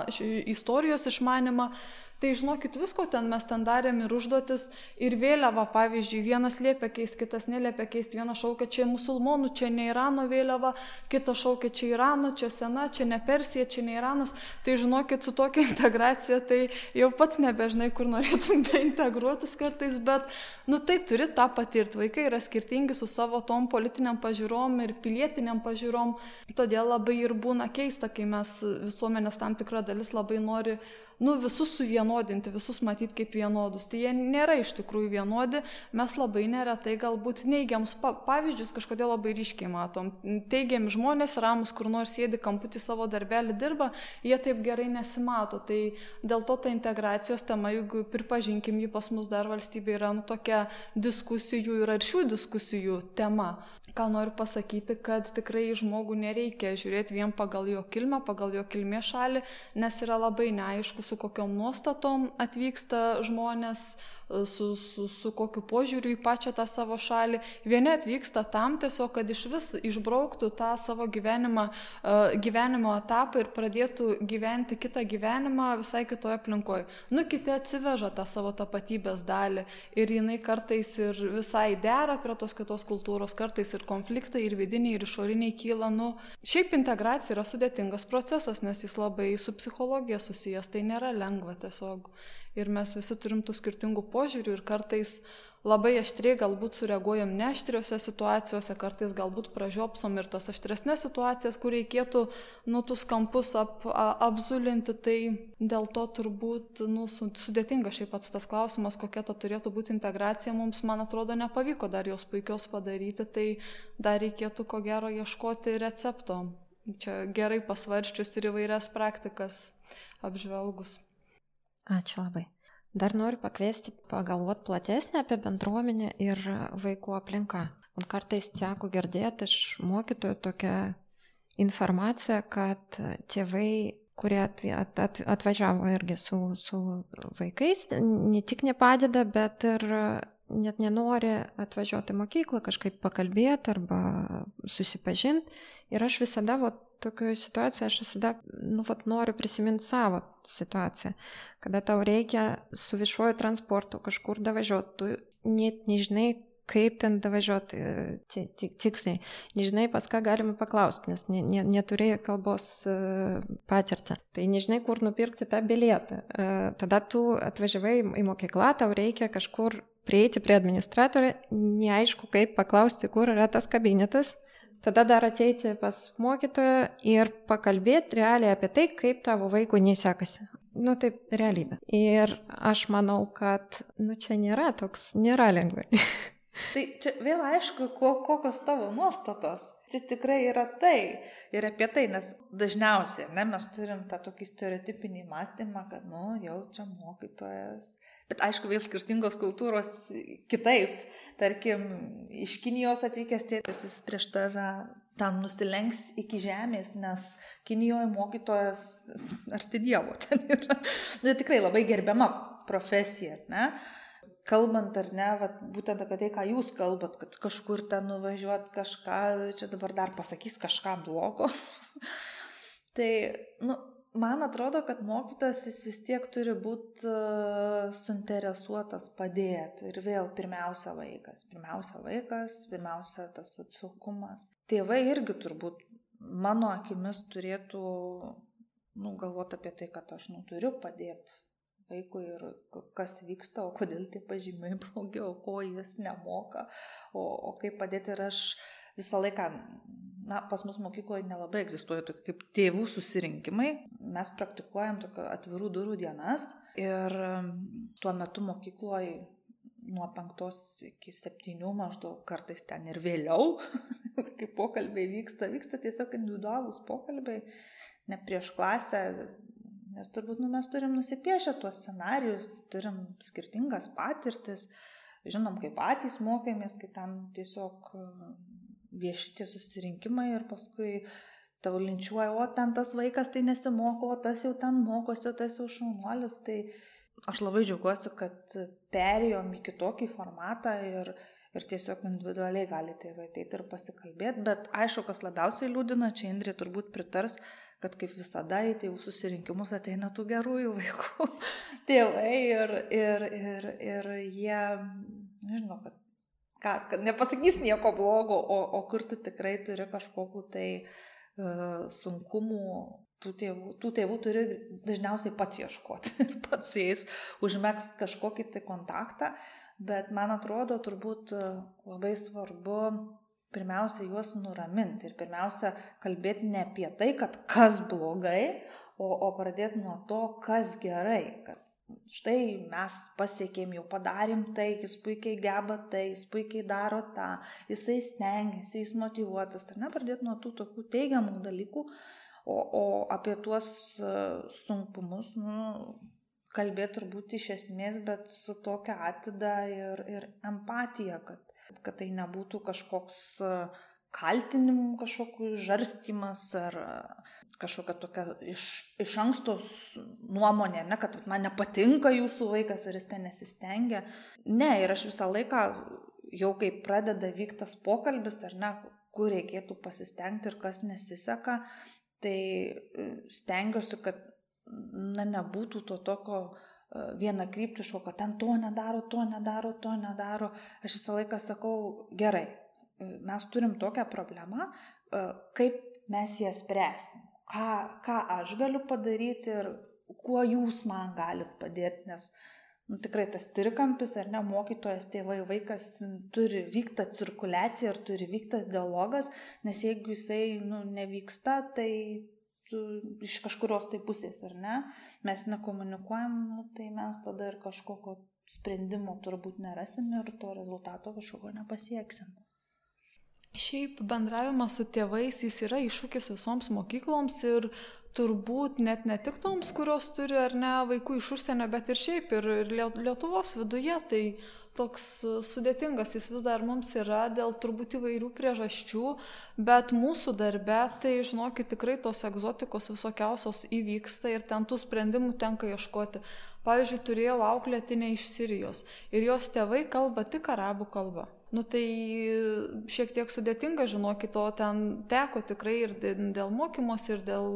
istorijos išmanimą. Tai žinokit, visko ten mes ten darėm ir užduotis, ir vėliava, pavyzdžiui, vienas liepia keisti, kitas neliepia keisti, vienas šaukia čia musulmonų, čia ne Irano vėliava, kitas šaukia čia Irano, čia sena, čia ne Persija, čia ne Iranas. Tai žinokit, su tokia integracija, tai jau pats nebežinai, kur norėtum beintegruotis kartais, bet, nu tai turi tą patirti. Vaikai yra skirtingi su savo tom politiniam pažiūrom ir pilietiniam pažiūrom, todėl labai ir būna keista, kai mes visuomenės tam tikra dalis labai nori nu, visus suvienodinti, visus matyti kaip vienodus. Tai jie nėra iš tikrųjų vienodi, mes labai neretai galbūt neigiamus pavyzdžius kažkodėl labai ryškiai matom. Teigiami žmonės ramus, kur nors sėdi kamputį savo darbelį dirba, jie taip gerai nesimato. Tai dėl to ta integracijos tema, jeigu pripažinkim jį pas mus dar valstybė yra nu, tokia diskusijų ir aršių diskusijų tema. Ką noriu pasakyti, kad tikrai žmogų nereikia žiūrėti vien pagal jo kilmę, pagal jo kilmės šalį, nes yra labai neaišku, su kokiom nuostatom atvyksta žmonės, su, su, su kokiu požiūriu į pačią tą savo šalį. Vieni atvyksta tam tiesiog, kad iš vis išbrauktų tą savo gyvenimą, gyvenimo etapą ir pradėtų gyventi kitą gyvenimą visai kitoje aplinkoje. Nu, kiti atsiveža tą savo tapatybės dalį ir jinai kartais ir visai dera prie tos kitos kultūros, kartais ir konfliktai, ir vidiniai, ir išoriniai kyla. Nu, šiaip integracija yra sudėtingas procesas, nes jis labai su psichologija susijęs, tai nėra lengva tiesiog ir mes visi turim tų skirtingų požiūrių ir kartais labai aštriai galbūt sureaguojam neaštriose situacijose, kartais galbūt pražiopsom ir tas aštresnės situacijas, kur reikėtų, nu, tus kampus ap, a, apzulinti, tai dėl to turbūt, nu, sudėtinga šiaip pats tas klausimas, kokia ta turėtų būti integracija, mums, man atrodo, nepavyko dar jos puikios padaryti, tai dar reikėtų ko gero ieškoti recepto. Čia gerai pasvarščius ir įvairias praktikas apžvelgus. Ačiū labai. Dar noriu pakviesti pagalvoti platesnį apie bendruomenę ir vaikų aplinką. Man kartais teko girdėti iš mokytojų tokią informaciją, kad tėvai, kurie atvažiavo irgi su, su vaikais, ne tik nepadeda, bet ir net nenori atvažiuoti į mokyklą, kažkaip pakalbėti arba susipažinti. Ir aš visada, va, tokioje situacijoje, aš visada, nu, va, noriu prisiminti savo situaciją, kada tau reikia su viešuoju transportu kažkur davažiuoti, tu net nežinai, kaip ten davažiuoti tiksliai. Nežinai, pas ką galima paklausti, nes ne, ne, neturėjai kalbos patirtį. Tai nežinai, kur nupirkti tą bilietą. Tada tu atvažiavai į mokyklą, tau reikia kažkur prieiti prie administratorė, neaišku, kaip paklausti, kur yra tas kabinetas. Tada dar ateiti pas mokytoją ir pakalbėti realiai apie tai, kaip tavo vaikui nesekasi. Nu taip, realybė. Ir aš manau, kad, nu čia nėra toks, nėra lengvai. tai čia vėl aišku, kokios tavo nuostatos. Tai tikrai yra tai ir apie tai, nes dažniausiai ne, mes turim tą tokį stereotipinį mąstymą, kad, nu, jau čia mokytojas Bet aišku, vėl skirtingos kultūros kitaip. Tarkim, iš Kinijos atvykęs tėtis, jis prieš tave ten nusilenks iki žemės, nes Kinijoje mokytojas arti Dievo ten yra. Nu, tikrai labai gerbiama profesija, ne? Kalbant ar ne, vat, būtent apie tai, ką jūs kalbat, kad kažkur ten nuvažiuot kažką, čia dabar dar pasakys kažką blogo. tai, nu, man atrodo, kad mokytas jis vis tiek turi būti suinteresuotas padėti. Ir vėl pirmiausia vaikas. Pirmiausia vaikas, pirmiausia tas atsaukumas. Tėvai irgi turbūt mano akimis turėtų nu, galvoti apie tai, kad aš nu, turiu padėti vaikui ir kas vyksta, o kodėl tie pažymiai blogiau, ko jis nemoka, o, o kaip padėti. Ir aš visą laiką na, pas mus mokykloje nelabai egzistuoja tokie kaip tėvų susirinkimai. Mes praktikuojam tokio atvirų durų dienas ir tuo metu mokykloje nuo penktos iki septynių maždaug kartais ten ir vėliau, kai pokalbiai vyksta, vyksta tiesiog individualūs pokalbiai, ne prieš klasę, nes turbūt nu, mes turim nusipiešę tuos scenarius, turim skirtingas patirtis, žinom, kaip patys mokėmės, kai ten tiesiog vieši tie susirinkimai ir paskui tau linčiuoja, o ten tas vaikas tai nesimoko, o tas jau ten mokosi, o tas jau šaunuolis. Tai aš labai džiaugiuosi, kad perėjom į kitokį formatą ir, ir tiesiog individualiai gali tėvai ateiti ir pasikalbėti. Bet aišku, kas labiausiai liūdina, čia Indrė turbūt pritars, kad kaip visada į tėvų susirinkimus ateina tų gerųjų vaikų tėvai ir, ir, ir, ir jie, nežinau, kad ką, nepasakys nieko blogo, o, o kur tu tikrai turi kažkokiu tai uh, sunkumų, tų tėvų, tų tėvų turi dažniausiai pats ieškoti ir pats su jais užmėgs kažkokį tai kontaktą, bet man atrodo turbūt e, labai svarbu pirmiausia juos nuraminti ir pirmiausia kalbėti ne apie tai, kad kas blogai, o, o pradėti nuo to, kas gerai, kad štai mes pasiekėm, jau padarėm tai, jis puikiai geba tai, jis puikiai daro tą, jisai stengiasi, jis motivuotas, ar ne, pradėti nuo tų tokių teigiamų dalykų, o, o apie tuos e, sunkumus, nu, kalbėti turbūt iš esmės, bet su tokia atida ir, ir empatija, kad, kad tai nebūtų kažkoks e, kaltinimų, kažkokių žarstimas ar kažkokia tokia iš, iš anksto nuomonė, ne, kad man nepatinka jūsų vaikas ir jis ten nesistengia. Ne, ir aš visą laiką, jau kai pradeda vykti tas pokalbis, ar ne, kur reikėtų pasistengti ir kas nesiseka, tai e, stengiuosi, kad na, nebūtų to tokio e, viena kryptiško, kad ten to nedaro, to nedaro, to nedaro. Aš visą laiką sakau, gerai, e, mes turim tokią problemą, kaip mes ją spręsim ką, ką aš galiu padaryti ir kuo jūs man galit padėti, nes nu, tikrai tas trikampis ar ne mokytojas, tėvai, vaikas turi vykti cirkuliacija ir turi vykti dialogas, nes jeigu jisai nu, nevyksta, tai tu, iš kažkurios tai pusės, ar ne, mes nekomunikuojam, nu, tai mes tada ir kažkokio sprendimo turbūt nerasim ir to rezultato kažkokio nepasieksim. Šiaip bendravimas su tėvais jis yra iššūkis visoms mokykloms ir turbūt net ne tik toms, kurios turi ar ne vaikų iš užsienio, bet ir šiaip ir, ir Lietuvos viduje. Tai toks sudėtingas jis vis dar mums yra dėl turbūt įvairių priežasčių, bet mūsų darbe, tai žinokit, tikrai tos egzotikos visokiausios įvyksta ir ten tų sprendimų tenka ieškoti. Pavyzdžiui, turėjau auklėtinę iš Sirijos ir jos tėvai kalba tik arabų kalbą. Nu tai šiek tiek sudėtinga, žinokit, o ten teko tikrai ir dėl mokymosi, ir dėl,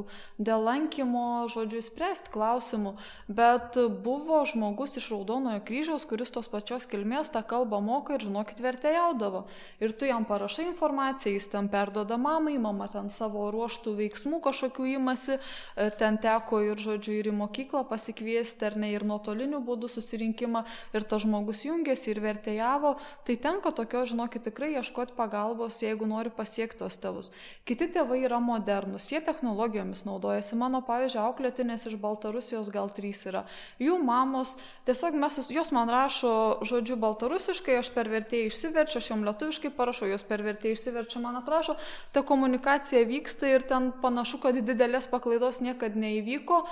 dėl lankymo, žodžiu, spręsti klausimų, bet buvo žmogus iš Raudonojo kryžiaus, kuris tos pačios kilmės tą kalbą moka ir, žinokit, vertėjaudavo. Ir tu jam parašai informaciją, jis ten perdoda mamai, mama ten savo ruoštų veiksmų kažkokių įmasi, e, ten teko ir, žodžiu, ir į mokyklą pasikviesti, ar ne, ir nuotoliniu būdu susirinkimą, ir tas žmogus jungiasi ir vertėjavo, tai tenka to tokios, žinokit, tikrai ieškoti pagalbos, jeigu nori pasiekti tos tėvus. Kiti tėvai yra modernus, jie technologijomis naudojasi. Mano, pavyzdžiui, auklėtinės iš Baltarusijos gal trys yra. Jų mamos, tiesiog mes, jos man rašo žodžiu baltarusiškai, aš per vertėjį išsiverčiu, aš jom lietuviškai parašau, jos per vertėjį išsiverčiu, man atrašo, ta komunikacija vyksta ir ten panašu, kad didelės paklaidos niekada neįvyko.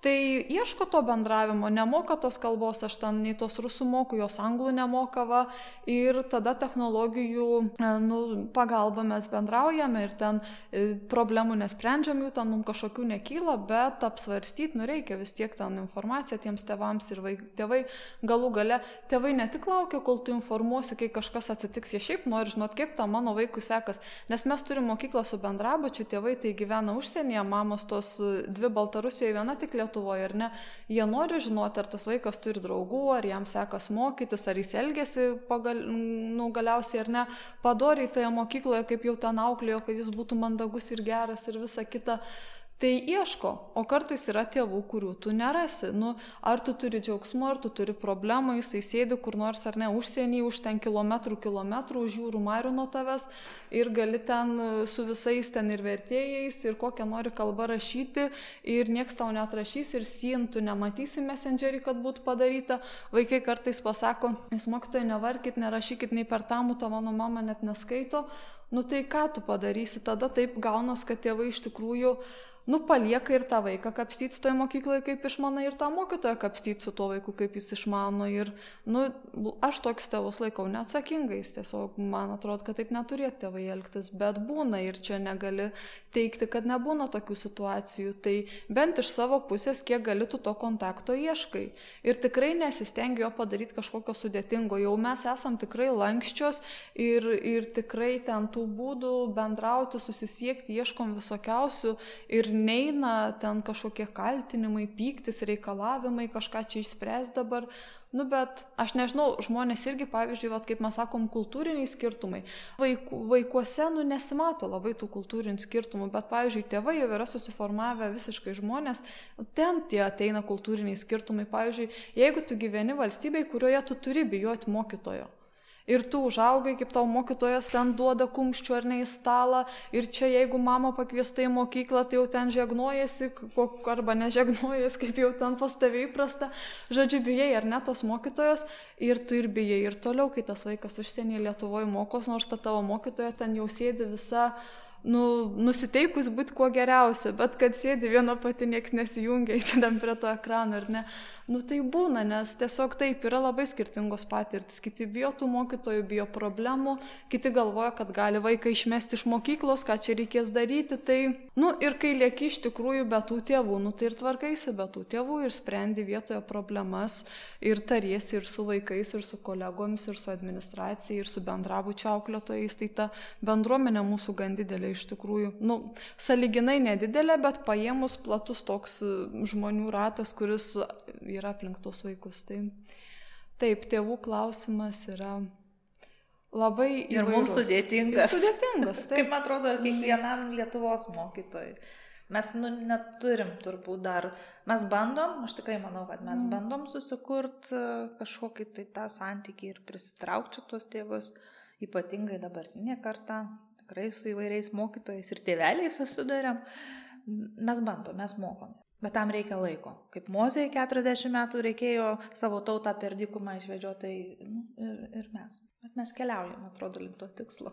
Tai ieško to bendravimo, nemoka tos kalbos, aš ten nei tos rusų moku, jos anglų nemoka va, ir tada technologijų e, nu, pagalba mes bendraujame ir ten e, problemų nesprendžiam, jų ten mums kažkokių nekyla, bet apsvarstyti, nu reikia vis tiek ten informaciją tiems tėvams ir vaik, tėvai galų gale, tėvai ne tik laukia, kol tu informuosi, kai kažkas atsitiks, jie šiaip nori žinot, kaip tam mano vaikui sekas, nes mes turime mokyklą su bendrabučiu, tėvai tai gyvena užsienyje, mamos tos dvi Baltarusijoje, viena tik Lietuvoje Lietuvoje, ar ne, jie nori žinoti, ar tas vaikas turi draugų, ar jam sekas mokytis, ar jis elgesi pagal, nu, galiausiai ar ne, padoriai toje mokykloje, kaip jau ten auklėjo, kad jis būtų mandagus ir geras ir visa kita. Tai ieško, o kartais yra tėvų, kurių tu nerasi. Nu, ar tu turi džiaugsmų, ar tu turi problemų, jisai sėdi kur nors ar ne užsienį, už ten kilometrų, kilometrų, už jūrų marių nuo tavęs ir gali ten e, su visais ten ir vertėjais, ir kokią nori kalbą rašyti, ir nieks tau netrašys, ir sientų nematysi messengerį, kad būtų padaryta. Vaikai kartais pasako, jūs mokytojai nevarkit, nerašykit nei per tamų, to mano mama net neskaito. Nu tai ką tu padarysi, tada taip gaunas, kad tėvai iš tikrųjų nu palieka ir tą vaiką kapstyt toj mokykloj kaip išmanai ir tą mokytoją kapstyt su tuo vaiku kaip jis išmano ir nu aš tokius tėvus laikau neatsakingais tiesiog man atrodo kad taip neturėtų tėvai elgtis bet būna ir čia negali teigti kad nebūna tokių situacijų tai bent iš savo pusės kiek gali tu to kontakto ieškai. Ir tikrai nesistengi jo padaryt kažkokio sudėtingo jau mes esam tikrai lanksčios ir ir tikrai ten tų būdų bendrauti susisiekti ieškom visokiausių ir neina ten kažkokie kaltinimai, pyktis, reikalavimai, kažką čia išspręs dabar. Nu, bet aš nežinau, žmonės irgi, pavyzdžiui, vat, kaip mes sakom, kultūriniai skirtumai. Vaiku, vaikuose, nu, nesimato labai tų kultūrinių skirtumų, bet, pavyzdžiui, tėvai jau yra susiformavę visiškai žmonės, ten tie ateina kultūriniai skirtumai. Pavyzdžiui, jeigu tu gyveni valstybėje, kurioje tu turi bijoti mokytojo. Ir tu užaugai, kaip tau mokytojas ten duoda kumščių ar ne į stalą, ir čia jeigu mama pakviesta į mokyklą, tai jau ten žegnojasi, arba nežegnojasi, kaip jau ten pas tavai įprasta, žodžiu, bijai ar ne tos mokytojos, ir tu ir bijai, ir toliau, kai tas vaikas užsienyje Lietuvoje mokos, nors ta tavo mokytoja ten jau sėdi visa nu, nusiteikus būti kuo geriausia, bet kad sėdi viena pati, nieks nesijungia, įtidam prie to ekrano ar ne. Nu tai būna, nes tiesiog taip yra labai skirtingos patirtis. Kiti bijo tų mokytojų, bijo problemų, kiti galvoja, kad gali vaiką išmesti iš mokyklos, ką čia reikės daryti. Tai, nu ir kai lieki iš tikrųjų be tų tėvų, nu tai ir tvarkaisi be tų tėvų ir sprendi vietoje problemas ir tariesi ir su vaikais, ir su kolegomis, ir su administracija, ir su bendrabučio auklėtojais. Tai ta bendruomenė mūsų gan didelė iš tikrųjų, nu, saliginai nedidelė, bet paėmus platus toks žmonių ratas, kuris yra aplink tos vaikus. Tai taip, tėvų klausimas yra labai įvairus. Ir mums sudėtingas. Ir sudėtingas, taip. Kaip man atrodo, kiekvienam Lietuvos mokytojui. Mes nu, neturim turbūt dar, mes bandom, aš tikrai manau, kad mes mm. bandom susikurti e, kažkokį tai tą santykį ir prisitraukti tuos tėvus, ypatingai dabartinė karta, tikrai su įvairiais mokytojais ir tėveliais susidarėm. Mes bandom, mes mokom. Bet tam reikia laiko. Kaip Mozei 40 metų reikėjo savo tautą per dykumą išvedžioti, tai nu, ir, ir mes. Bet mes keliaujame, atrodo, link to tikslo.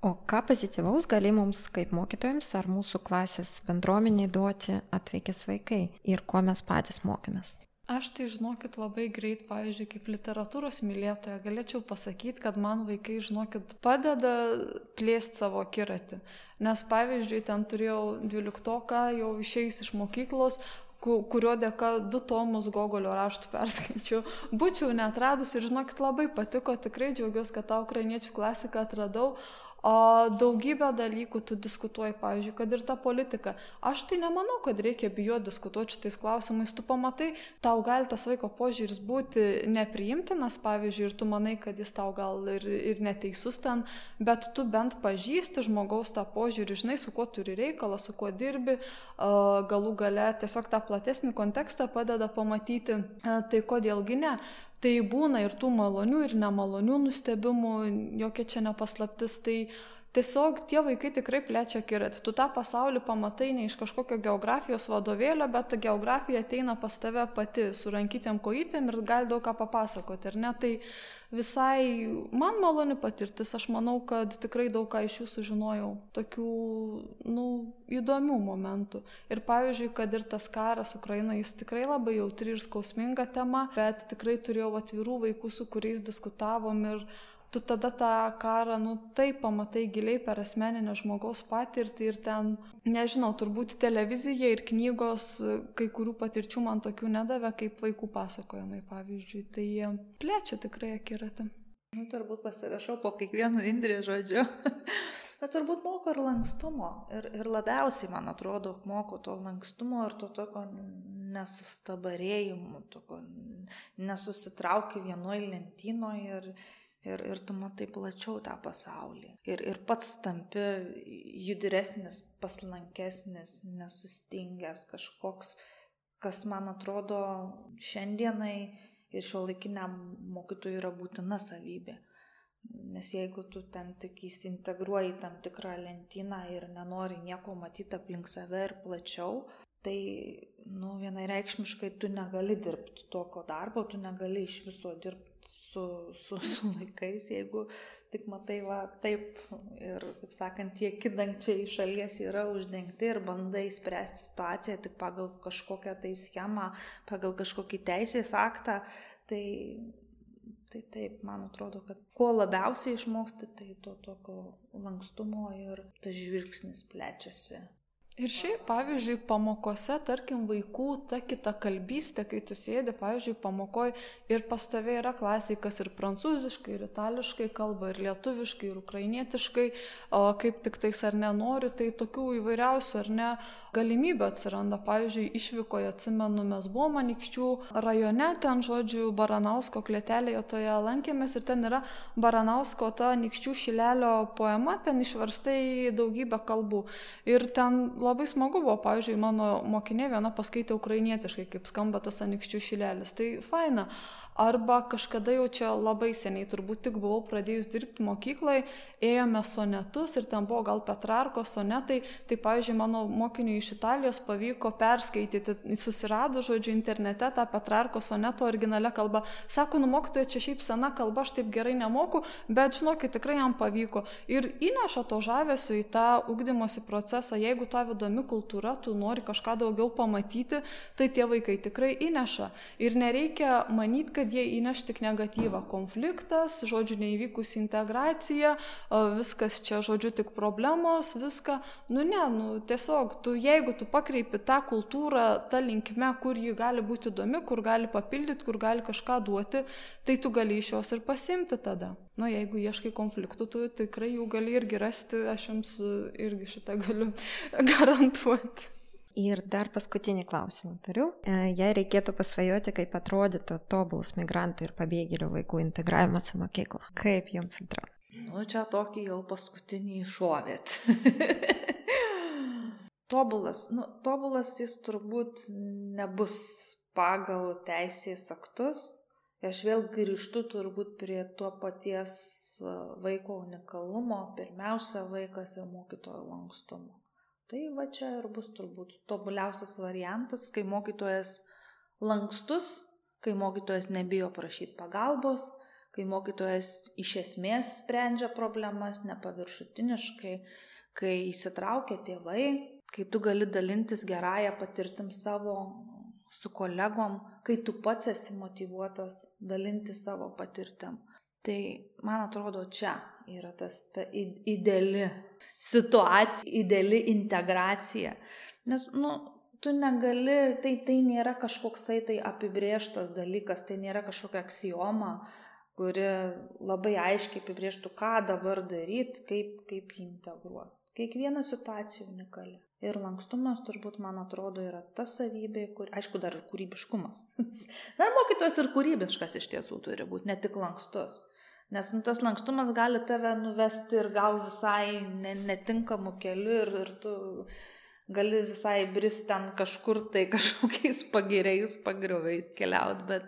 O ką pozityvaus gali mums kaip mokytojams ar mūsų klasės bendruomeniai duoti atvykęs vaikai ir ko mes patys mokėmės? Aš tai žinokit labai greit, pavyzdžiui, kaip literatūros mylėtoja, galėčiau pasakyti, kad man vaikai, žinokit, padeda plėsti savo kiratį. Nes, pavyzdžiui, ten turėjau dvyliktoką, jau išėjus iš mokyklos, kurio dėka du tomus Gogolio raštų perskaičiau. Būčiau netradus ir žinokit, labai patiko, tikrai džiaugiuosi, kad tą ukrainiečių klasiką atradau, O daugybę dalykų tu diskutuoji, pavyzdžiui, kad ir ta politika. Aš tai nemanau, kad reikia bijoti diskutuoti šitais klausimais. Tu pamatai, tau gali tas vaiko požiūris būti nepriimtinas, pavyzdžiui, ir tu manai, kad jis tau gal ir, ir neteisus ten, bet tu bent pažįsti žmogaus tą požiūrį, žinai, su kuo turi reikalą, su kuo dirbi, galų gale tiesiog tą platesnį kontekstą padeda pamatyti, tai kodėlgi ne. Tai būna ir tų malonių, ir nemalonių nustebimų, jokia čia nepaslaptis. Tai tiesiog tie vaikai tikrai plečia akiratį. Tu tą pasaulį pamatai ne iš kažkokio geografijos vadovėlio, bet ta geografija ateina pas tave pati su rankytėm kojytėm ir gali daug ką papasakoti. Ir ne tai visai man maloni patirtis. Aš manau, kad tikrai daug ką iš jų sužinojau. Tokių, nu, įdomių momentų. Ir pavyzdžiui, kad ir tas karas Ukrainoje, jis tikrai labai jautri ir skausminga tema, bet tikrai turėjau atvirų vaikų, su kuriais diskutavom ir tu tada tą karą, nu taip pamatai giliai per asmeninę žmogaus patirtį ir ten, nežinau, turbūt televizija ir knygos kai kurių patirčių man tokių nedavė, kaip vaikų pasakojimai, pavyzdžiui, tai jie plečia tikrai akiratą. Nu, turbūt pasirašau po kiekvienu indrį žodžiu. Bet turbūt moko ir lankstumo. Ir, ir labiausiai, man atrodo, moko to lankstumo ir to tokio nesustabarėjimo, tokio nesusitrauki vienoje lentynoje ir, ir, ir tu matai plačiau tą pasaulį. Ir, ir pats tampi judresnis, paslankesnis, nesustingęs kažkoks, kas man atrodo šiandienai ir šio laikiniam mokytojui yra būtina savybė. Nes jeigu tu ten tik įsintegruoji tam tikrą lentyną ir nenori nieko matyti aplink save ir plačiau, tai, nu, vienareikšmiškai tu negali dirbti tokio darbo, tu negali iš viso dirbti su, su, su vaikais, jeigu tik matai, va, taip, ir, kaip sakant, tie kidangčiai iš šalies yra uždengti ir bandai spręsti situaciją tik pagal kažkokią tai schemą, pagal kažkokį teisės aktą, tai, tai taip, man atrodo, kad kuo labiausiai išmoksti, tai to tokio lankstumo ir tas žvilgsnis plečiasi Ir šiaip, pavyzdžiui, pamokose, tarkim, vaikų ta kita kalbystė, kai tu sėdi, pavyzdžiui, pamokoj ir pas tave yra klasiai, kas ir prancūziškai, ir itališkai kalba, ir lietuviškai, ir ukrainietiškai, o kaip tik tais ar nenori, tai tokių įvairiausių ar ne galimybių atsiranda. Pavyzdžiui, išvykoje atsimenu, mes buvome Manikščių rajone, ten, žodžiu, Baranausko klėtelėje toje lankėmės ir ten yra Baranausko ta Nikščių šilelio poema, ten išverstai daugybę kalbų. Ir ten labai smagu buvo, pavyzdžiui, mano mokinė viena paskaitė ukrainietiškai, kaip skamba tas anikščių šilelis. Tai faina. Arba kažkada jau čia labai seniai, turbūt tik buvau pradėjus dirbti mokykloje, ėjome sonetus ir ten buvo gal Petrarko sonetai, tai pavyzdžiui, mano mokiniui iš Italijos pavyko perskaityti, susirado žodžiu internete tą Petrarko soneto originalią kalbą. Sako, nu mokytoja, čia šiaip sena kalba, aš taip gerai nemoku, bet žinokit, tikrai jam pavyko. Ir įneša to žavesio į tą ugdymosi procesą. Jeigu tavo įdomi kultūra, tu nori kažką daugiau pamatyti, tai tie vaikai tikrai įneša. Ir nereikia manyti, kad jie įneš tik negatyvą. Konfliktas, žodžiu, neįvykusi integracija, viskas čia, žodžiu, tik problemos, viską. Nu ne, nu tiesiog, tu, jeigu tu pakreipi tą kultūrą tą linkme, kur ji gali būti įdomi, kur gali papildyti, kur gali kažką duoti, tai tu gali iš jos ir pasimti tada. Nu, jeigu ieškai konfliktų, tu tikrai jų gali irgi rasti, aš jums irgi šitą galiu garantuoti. Ir dar paskutinį klausimą turiu. E, jei reikėtų pasvajoti, kaip atrodytų tobulas migrantų ir pabėgėlių vaikų integravimas į mokyklą, kaip jums atrodo? Nu, čia tokį jau paskutinį iššovėt. tobulas, nu, tobulas jis turbūt nebus pagal teisės aktus. Aš vėl grįžtu turbūt prie to paties e, vaiko unikalumo. Pirmiausia, vaikas ir mokytojo lankstumo. Tai va čia ir bus turbūt tobuliausias variantas, kai mokytojas lankstus, kai mokytojas nebijo prašyti pagalbos, kai mokytojas iš esmės sprendžia problemas nepaviršutiniškai, kai įsitraukia tėvai, kai tu gali dalintis gerąją patirtim savo su kolegom, kai tu pats esi motivuotas dalinti savo patirtim. Tai man atrodo, čia yra tas ta ideali situacija, ideali integracija. Nes, nu, tu negali, tai, tai nėra kažkoksai tai apibrieštas dalykas, tai nėra kažkokia aksijoma, kuri labai aiškiai apibrieštų, ką dabar daryti, kaip, kaip jį integruoti. Kiekviena situacija unikali. Ir lankstumas turbūt, man atrodo, yra ta savybė, kur, aišku, dar ir kūrybiškumas. dar mokytojas ir kūrybiškas iš tiesų turi būti, ne tik lankstus. Nes nu, tas lankstumas gali tave nuvesti ir gal visai ne, netinkamu keliu ir, ir tu gali visai brist ten kažkur tai kažkokiais pagiriais, pagriovais keliaut, bet,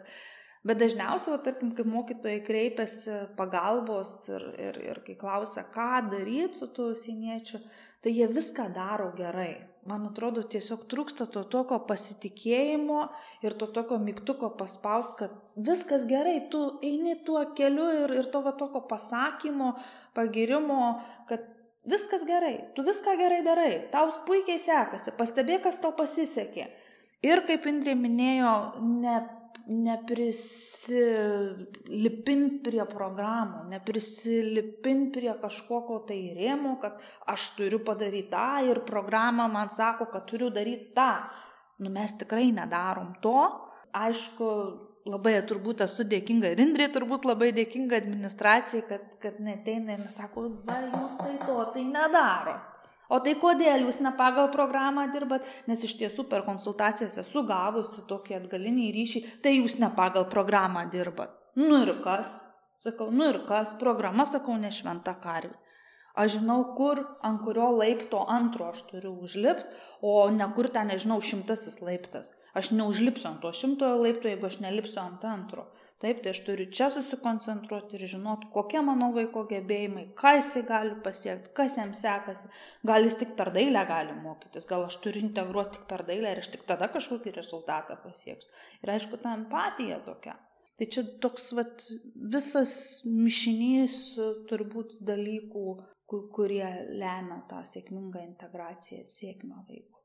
bet dažniausiai, va, tarkim, kai mokytojai kreipiasi pagalbos ir, ir, ir kai klausia, ką daryti su tuo užsieniečiu, tai jie viską daro gerai man atrodo, tiesiog trūksta to tokio pasitikėjimo ir to tokio mygtuko paspaust, kad viskas gerai, tu eini tuo keliu ir, ir to va tokio pasakymo, pagirimo, kad viskas gerai, tu viską gerai darai, tau puikiai sekasi, pastebėk, kas tau pasisekė. Ir kaip Indrė minėjo, ne neprisilipint prie programų, neprisilipint prie kažkokio tai rėmo, kad aš turiu padaryti tą ir programa man sako, kad turiu daryti tą. Nu, mes tikrai nedarom to. Aišku, labai turbūt esu dėkinga ir Indrė turbūt labai dėkinga administracijai, kad, kad neteina ir sako, va, jūs tai to tai nedaro. O tai kodėl jūs ne pagal programą dirbat? Nes iš tiesų per konsultacijas esu gavusi tokį atgalinį ryšį, tai jūs ne pagal programą dirbat. Nu ir kas? Sakau, nu ir kas? Programa, sakau, ne šventa karvė. Aš žinau, kur, ant kurio laipto antro aš turiu užlipti, o ne kur ten, nežinau, šimtasis laiptas. Aš neužlipsiu ant to šimtojo laipto, jeigu aš nelipsiu ant antro. Taip, tai aš turiu čia susikoncentruoti ir žinot, kokie mano vaiko gebėjimai, ką jisai gali pasiekti, kas jam sekasi. Gal jis tik per dailę gali mokytis, gal aš turiu integruoti tik per dailę ir aš tik tada kažkokį rezultatą pasieksiu. Ir aišku, ta empatija tokia. Tai čia toks vat, visas mišinys turbūt dalykų, kurie lemia tą sėkmingą integraciją, sėkmę vaiko.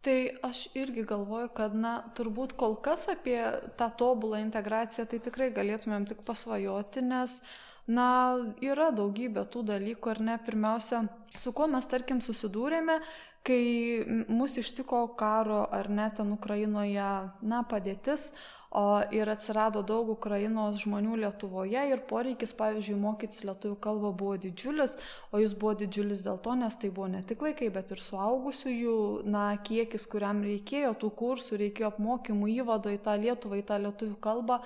Tai aš irgi galvoju, kad, na, turbūt kol kas apie tą tobulą integraciją tai tikrai galėtumėm tik pasvajoti, nes, na, yra daugybė tų dalykų, ar ne, pirmiausia, su kuo mes, tarkim, susidūrėme, kai mūsų ištiko karo, ar net ten Ukrainoje, na, padėtis, o ir atsirado daug Ukrainos žmonių Lietuvoje ir poreikis, pavyzdžiui, mokytis lietuvių kalbą buvo didžiulis, o jis buvo didžiulis dėl to, nes tai buvo ne tik vaikai, bet ir suaugusiųjų, na, kiekis, kuriam reikėjo tų kursų, reikėjo apmokymų įvado į tą Lietuvą, į tą lietuvių kalbą.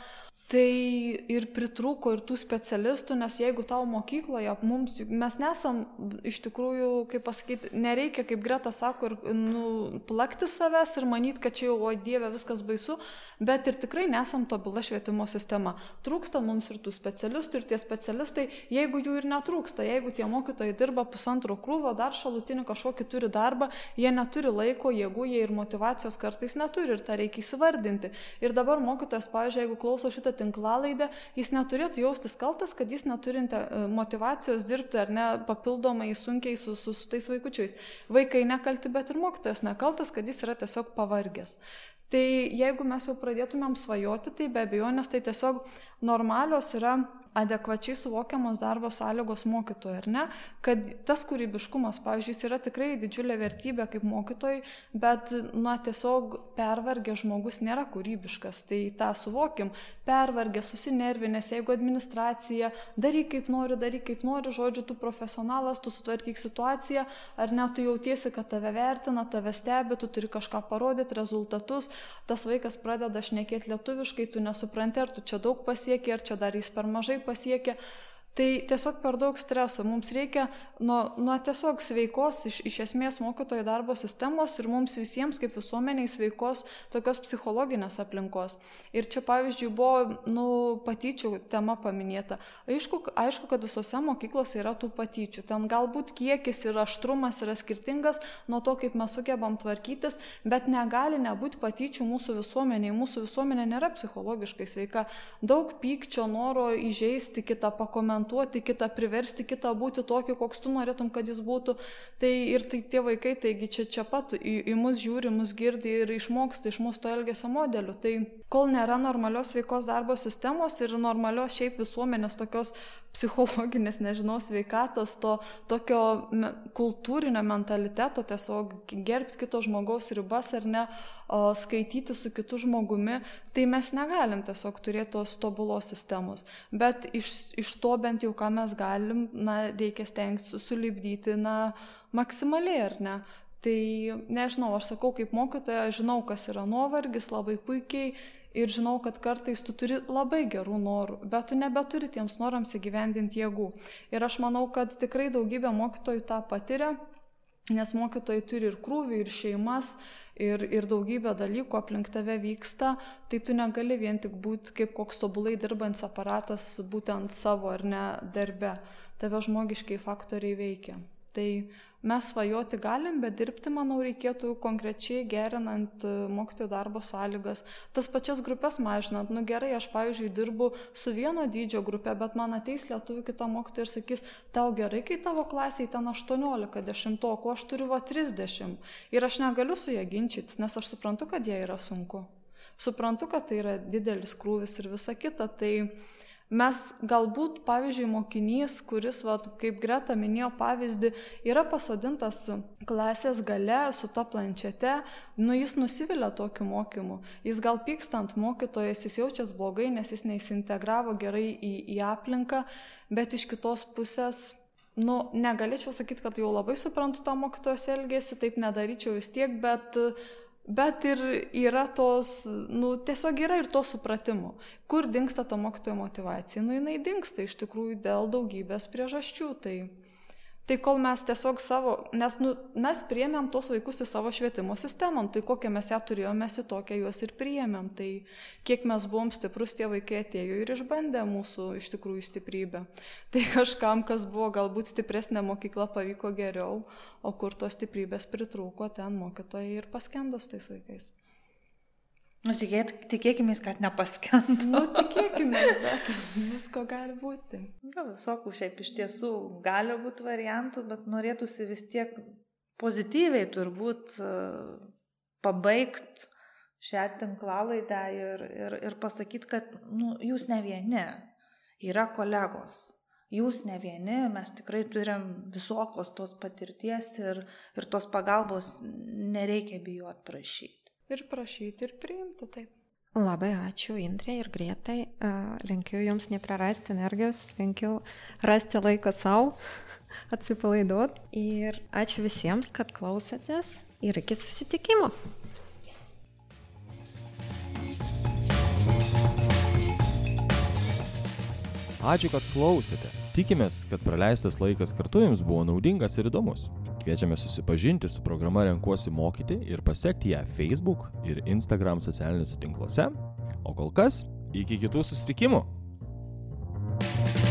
Tai ir pritrūko ir tų specialistų, nes jeigu tau mokykloje mums, mes nesam iš tikrųjų, kaip pasakyti, nereikia, kaip Greta sako, ir nu, plakti savęs ir manyti, kad čia jau, o Dieve, viskas baisu, bet ir tikrai nesam tobula švietimo sistema. Trūksta mums ir tų specialistų, ir tie specialistai, jeigu jų ir netrūksta, jeigu tie mokytojai dirba pusantro krūvo, dar šalutinį kažkokį turi darbą, jie neturi laiko, jėgų, jie ir motivacijos kartais neturi ir tą reikia įsivardinti. Ir dabar mokytojas, pavyzdžiui, jeigu klauso šitą tinklalaidę, jis neturėtų jaustis kaltas, kad jis neturinti e, motivacijos dirbti ar ne papildomai sunkiai su, su, su tais vaikučiais. Vaikai nekalti, bet ir mokytojas nekaltas, kad jis yra tiesiog pavargęs. Tai jeigu mes jau pradėtumėm svajoti, tai be abejonės tai tiesiog normalios yra adekvačiai suvokiamos darbo sąlygos mokytojui, ar ne? Kad tas kūrybiškumas, pavyzdžiui, yra tikrai didžiulė vertybė kaip mokytojai, bet, na, tiesiog pervargę žmogus nėra kūrybiškas, tai tą suvokim. Pervargę, susinervinęs, jeigu administracija, daryk kaip nori, daryk kaip nori, žodžiu, tu profesionalas, tu sutvarkyk situaciją, ar ne, tu jautiesi, kad tave vertina, tave stebi, tu turi kažką parodyti, rezultatus, tas vaikas pradeda šnekėti lietuviškai, tu nesupranti, ar tu čia daug pasieki, ar čia dar jis per mažai pasiekia. Tai tiesiog per daug streso. Mums reikia nuo, nuo tiesiog sveikos, iš, iš esmės mokytojo darbo sistemos ir mums visiems kaip visuomeniai sveikos tokios psichologinės aplinkos. Ir čia pavyzdžiui buvo nu, patyčių tema paminėta. Aišku, aišku, kad visose mokyklose yra tų patyčių. Ten galbūt kiekis ir aštrumas yra skirtingas nuo to, kaip mes sugebam tvarkytis, bet negali nebūti patyčių mūsų visuomeniai. Mūsų visuomenė nėra psichologiškai sveika. Daug pykčio, noro įžeisti kitą, pakomentuoti reglamentuoti kitą, priversti kitą būti tokį, koks tu norėtum, kad jis būtų. Tai ir tai tie vaikai, taigi čia čia pat į, į mus žiūri, mus girdi ir išmoksta iš mūsų to elgesio modelių. Tai kol nėra normalios veikos darbo sistemos ir normalios šiaip visuomenės tokios psichologinės, nežinau, sveikatos, to tokio me, kultūrinio mentaliteto, tiesiog gerbti kito žmogaus ribas ar ne, o, skaityti su kitu žmogumi, tai mes negalim tiesiog turėti tos tobulos sistemos. Bet iš, iš to bent jau, ką mes galim, na, reikia stengti sulibdyti, na, maksimaliai ar ne. Tai nežinau, aš sakau kaip mokytoja, žinau, kas yra nuovargis labai puikiai ir žinau, kad kartais tu turi labai gerų norų, bet tu nebeturi tiems norams įgyvendinti jėgų. Ir aš manau, kad tikrai daugybė mokytojų tą patiria, nes mokytojai turi ir krūvį, ir šeimas, ir, ir daugybė dalykų aplink tave vyksta, tai tu negali vien tik būti kaip koks tobulai dirbantis aparatas būtent savo ar ne darbe. Tave žmogiškai faktoriai veikia. Tai mes svajoti galim, bet dirbti, manau, reikėtų konkrečiai gerinant e, mokytojų darbo sąlygas. Tas pačias grupės mažinant. Nu gerai, aš, pavyzdžiui, dirbu su vieno dydžio grupė, bet man ateis lietuvių kita mokytoja ir sakys, tau gerai, kai tavo klasiai ten 18, 10, o aš turiu va 30. Ir aš negaliu su jie ginčytis, nes aš suprantu, kad jie yra sunku. Suprantu, kad tai yra didelis krūvis ir visa kita. Tai Mes galbūt, pavyzdžiui, mokinys, kuris, va, kaip Greta minėjo pavyzdį, yra pasodintas klasės gale su to planšete, nu jis nusivilia tokiu mokymu. Jis gal pykstant mokytojas, jis jaučiasi blogai, nes jis neįsintegravo gerai į, į aplinką, bet iš kitos pusės nu, negalėčiau sakyti, kad jau labai suprantu tą mokytojos elgesį, taip nedaryčiau vis tiek, bet Bet ir yra tos, nu, tiesiog yra ir to supratimo. Kur dinksta ta mokytojo motivacija? Nu, jinai dinksta iš tikrųjų dėl daugybės priežasčių. Tai Tai kol mes tiesiog savo, nes nu, mes priėmėm tos vaikus į savo švietimo sistemą, tai kokią mes ją turėjome, mes į tokią juos ir priėmėm. Tai kiek mes buvom stiprus, tie vaikai atėjo ir išbandė mūsų iš tikrųjų stiprybę. Tai kažkam, kas buvo galbūt stipresnė mokykla, pavyko geriau, o kur tos stiprybės pritrūko, ten mokytojai ir paskendo su tais vaikais. Nu, tikėt, tikėkime, kad nepaskendų. Nu, tikėkime, bet visko gali būti. Gal visokių šiaip iš tiesų gali būti variantų, bet norėtųsi vis tiek pozityviai turbūt e, pabaigti šią tinklalaidą ir, ir, ir pasakyti, kad nu, jūs ne vieni, yra kolegos. Jūs ne vieni, mes tikrai turim visokios tos patirties ir, ir tos pagalbos nereikia bijot prašyti ir prašyti, ir priimti taip. Labai ačiū Indrė ir Grietai. Linkiu Jums neprarasti energijos, linkiu rasti laiko savo, atsipalaiduoti. Ir ačiū visiems, kad klausėtės ir iki susitikimo. Ačiū, kad klausėte. Tikimės, kad praleistas laikas kartu jums buvo naudingas ir įdomus. Kviečiame susipažinti su programa Renkuosi mokyti ir pasiekti ją Facebook ir Instagram socialiniuose tinkluose. O kol kas, iki kitų susitikimų! thank you